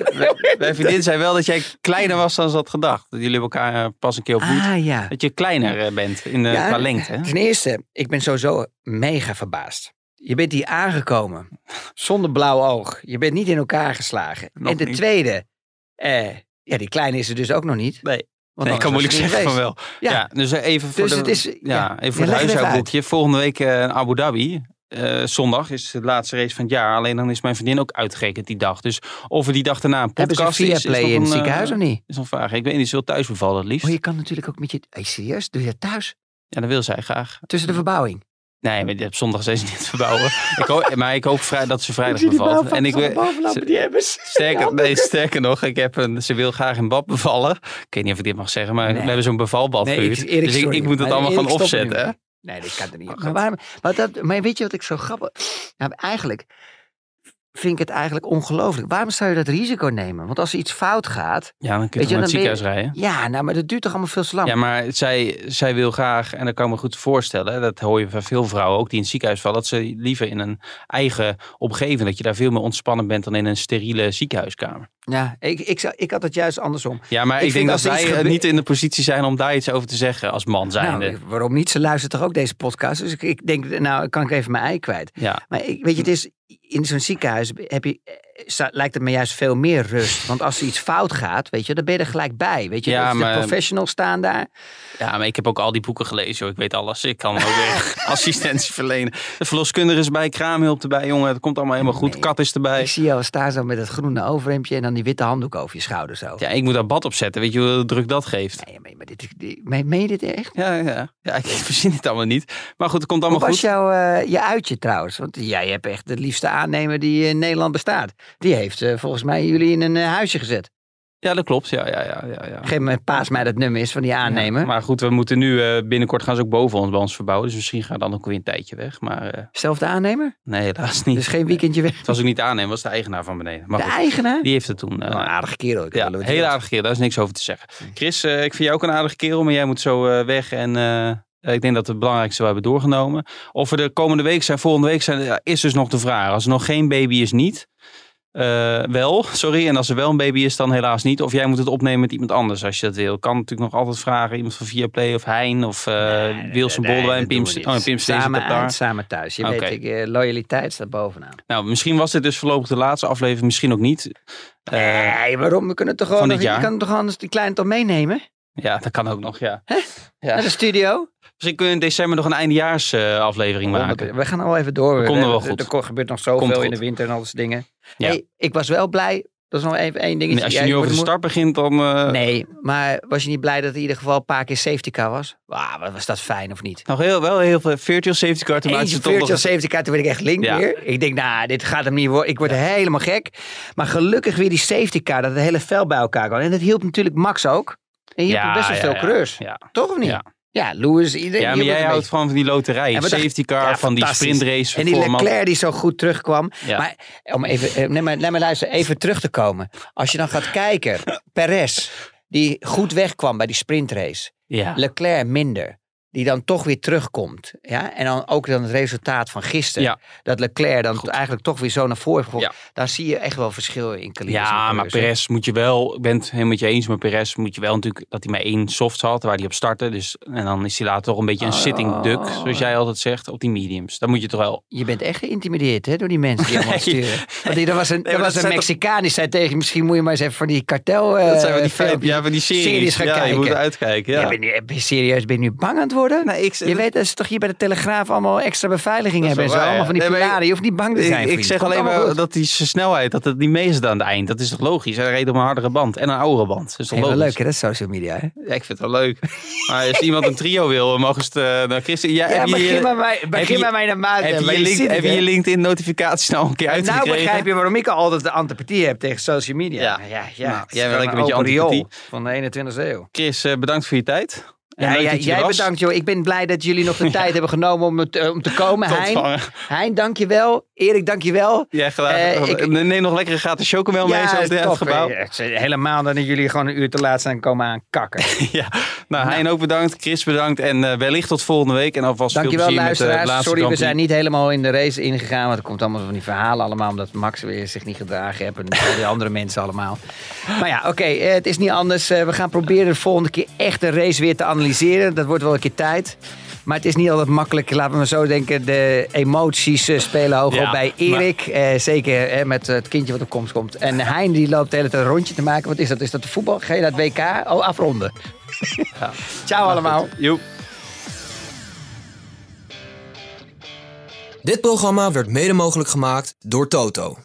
mijn vriendin zei wel dat jij kleiner was dan ze had gedacht. Dat jullie elkaar eh, pas een keer ontmoet. Ah, ja. Dat je kleiner eh, bent in de, Ja, qua lengte. Hè? Ten eerste, ik ben sowieso mega verbaasd. Je bent hier aangekomen. Zonder blauw oog. Je bent niet in elkaar geslagen. Nog en niet. tweede, eh, ja, die kleine is er dus ook nog niet. Nee. Want Nee, ik kan moeilijk zeggen van wel. Ja. Ja. dus even voor Dus de, het is- ja, ja. even voor Ja, het huishoudboekje. Volgende week eh, in Abu Dhabi. Eh, zondag is de laatste race van het jaar. Alleen dan is mijn vriendin ook uitgerekend die dag. Dus of er die dag daarna een podcast is, via is play in een, het eh, ziekenhuis of niet? is nog een vraag. Ik weet niet, ze wil thuis bevallen het liefst. Oh, je kan natuurlijk ook met je... Hey, serieus? Doe je dat thuis? Ja, dat wil zij graag. Tussen de verbouwing? Nee, maar op zondag zijn ze niet verbouwen. *laughs* ik hoop, maar ik hoop vrij, dat ze vrijdag bevalt. En ik ze- die hebben ze. sterker, nee, sterker nog, ik heb een, ze wil graag in bad bevallen. Ik weet niet of ik dit mag zeggen, maar Nee. we hebben zo'n bevalbad Nee, gehuurd. ik- Erik, dus ik, ik moet het allemaal gaan opzetten. Nee, dat kan er niet. Oh, maar, waarom, maar, dat, maar weet je wat ik zo grappig... Nou, eigenlijk... vind ik het eigenlijk ongelooflijk. Waarom zou je dat risico nemen? Want als er iets fout gaat... Ja, dan kun Weet je je, toch naar het ziekenhuis rijden. Ja, nou, maar dat duurt toch allemaal veel te lang? Ja, maar zij, zij wil graag, en dat kan ik me goed voorstellen, dat hoor je van veel vrouwen, ook die in het ziekenhuis vallen, dat ze liever in een eigen omgeving, dat je daar veel meer ontspannen bent dan in een steriele ziekenhuiskamer. Ja, ik, ik, ik had het juist andersom. Ja, maar Ik denk dat wij eh, gebe- niet in de positie zijn om daar iets over te zeggen als man zijnde. Nou, waarom niet? Ze luistert toch ook deze podcast? Dus ik, ik denk, nou, kan ik even mijn ei kwijt. ja, Maar ik, weet je, het is, in zo'n ziekenhuis heb je, eh, lijkt het me juist veel meer rust. Want als er iets fout gaat, weet je, dan ben je er gelijk bij. Weet je, Ja, Dat de maar- professionals staan daar. ja, maar ik heb ook al die boeken gelezen, joh. ik weet alles. Ik kan ook weer *laughs* assistentie verlenen. De verloskundige is bij, kraamhulp erbij, jongen. Het komt allemaal helemaal goed. Nee. Kat is erbij. Ik zie jou staan zo met het groene overhemdje en dan die witte handdoek over je schouder zo. Ja, ik moet daar bad op zetten. Weet je hoe druk dat geeft? Nee, maar, maar dit, meen, meen je dit echt? Ja, ja. ja ik *laughs* verzin het allemaal niet. Maar goed, het komt Hoe allemaal was goed. jouw eh, je uitje trouwens? Want jij hebt echt de liefste aannemer die in Nederland bestaat. Die heeft eh, volgens mij jullie in een eh, huisje gezet. Ja, dat klopt. Ja, ja, ja, ja, ja. Geef me paas mij dat nummer is van die aannemer. Ja, maar goed, we moeten nu eh, binnenkort gaan ze ook boven ons bij ons verbouwen. Dus misschien gaan we dan ook weer een tijdje weg. Maar Zelfde aannemer? nee, helaas niet. Dus geen weekendje weg. Het was ook niet aannemen, het was de eigenaar van beneden. Maar De goed, eigenaar? die heeft het toen. Wel een aardige kerel. Ik ja, heel niet. aardige kerel. Daar is niks over te zeggen. Chris, ik vind jou ook een aardige kerel, maar jij moet zo weg. En ik denk dat we het belangrijkste wel hebben doorgenomen. Of we de komende week zijn, volgende week zijn, is dus nog de vraag. Als er nog geen baby is, niet. Eh, wel, sorry. En als er wel een baby is, dan helaas niet. Of jij moet het opnemen met iemand anders als je dat wil. Kan natuurlijk nog altijd vragen. Iemand van Viaplay of Hein of uh, Wilson Nee, Boldewijn, Pim, oh, Pim Samen uit, samen thuis. Je weet, ik, eh, loyaliteit staat bovenaan. Nou, misschien was dit dus voorlopig de laatste aflevering. Misschien ook niet. Eh, nee, waarom? We kunnen toch gewoon nog, je kan toch anders die kleine toch meenemen? ja, dat kan ook nog, ja. Ja. Naar de studio? Misschien kunnen we in december nog een eindejaars eh, aflevering maken. We gaan al even door. Komt er wel er- goed. Er gebeurt nog zoveel in de winter en al dingen. Ja. Hey, ik was wel blij. Dat is nog even één dingetje. Nee, als je Ja, nu over de start begint, dan... eh, Nee, maar was je niet blij dat er in ieder geval een paar keer safety car was? Wat was dat fijn of niet? Nog heel, wel heel veel virtual safety car. Toen Eentje toch nog virtual safety car, toen werd ik echt link Ja. weer. Ik denk, nou, dit gaat hem niet worden. Ik word helemaal gek. Maar gelukkig weer die safety car, dat het hele vel bij elkaar kwam. En dat hielp natuurlijk Max ook. En je hielp best wel veel coureurs. Ja. Toch of niet? Ja. Ja, Lewis, iedereen. ja, maar jij houdt beetje. van die loterij. Ja, safety car, Ja, van die sprintrace. En die. Leclerc die zo goed terugkwam. Ja. Maar om even, eh, nee, maar, nee, maar luister, even terug te komen. Als je dan gaat kijken, Perez, die goed wegkwam bij die sprintrace. Ja. Leclerc minder. Die dan toch weer terugkomt. Ja? En dan ook dan het resultaat van gisteren. Ja. Dat Leclerc dan Goed. eigenlijk toch weer zo naar voren gekomen. Ja. Daar zie je echt wel verschil in kalibers. en Ja, maar hè. Perez moet je wel, ik ben het helemaal met je eens, maar Perez moet je wel natuurlijk dat hij maar één soft had waar hij op startte. Dus, en dan is hij later toch een beetje een Oh. sitting duck, zoals jij altijd zegt, op die mediums. Dan moet je toch wel. Je bent echt geïntimideerd hè, door die mensen die allemaal *laughs* Nee. sturen. Want die, er was een, Nee, er was een toch- Mexicaan die zei tegen misschien moet je maar eens even van die kartel eh, dat zijn van die, ja, van die series. series gaan ja, kijken. je moet uitkijken. Ja. Ja. ben, je, ben je serieus, ben je nu bang aan het worden? Ik, Je weet dat ze toch hier bij de Telegraaf allemaal extra beveiliging hebben en zo. Allemaal van die. Nee, pilaren. Je hoeft niet bang te zijn, ik, zeg Komt alleen maar goed. dat die snelheid, dat het niet mee is aan het eind. Dat is toch logisch? Hij reed op een hardere band en een oudere band. Dat is toch logisch? leuk hè, dat is social media hè? Ja, ik vind het wel leuk. Maar als iemand een trio wil, mogen ze het uh, naar Christen. Ja, begin maar, mij, begin je- maar mij naar maat. heb je, je, link, heb je je LinkedIn notificaties nou een keer Nou uitgekregen? begrijp je waarom ik altijd de antipathie heb tegen social media. Ja. ja, ja. Nou, jij bent een met je open riool antipathie. van de 21e eeuw. Chris, eh, bedankt voor je tijd. Ja, ja, jij bedankt joh. Ik ben blij dat jullie nog de *laughs* tijd hebben genomen om, het, eh, om te komen. Tot Hein, hein, dank je wel. Erik, dank je wel. Gedaan. Eh, ik- Neem nog lekkere gratis chocomel mee zo het top, gebouw. eh, Helemaal dat jullie gewoon een uur te laat zijn komen aan kakken. *laughs* Ja, nou, Hein ook bedankt, Chris bedankt en wellicht tot volgende week. En alvast veel Dankjewel plezier met de luisteraars. laatste Sorry, we zijn niet helemaal in de race ingegaan. Want er komt allemaal van die verhalen allemaal. Omdat Max weer zich niet gedragen heeft. En *laughs* al die andere mensen allemaal. Maar ja, oké. het is niet anders. We gaan proberen de volgende keer echt de race weer te analyseren. Dat wordt wel een keer tijd. Maar het is niet altijd makkelijk. Laten we maar zo denken. De emoties eh, spelen hoog Ja, op bij Erik. Eh, zeker eh, met het kindje wat op komst komt. En Hein die loopt de hele tijd een rondje te maken. Wat is dat? Is dat de voetbal? Ga je naar het WK? Oh, afronden. *laughs* Ciao allemaal. Joep. Dit programma werd mede mogelijk gemaakt door Toto.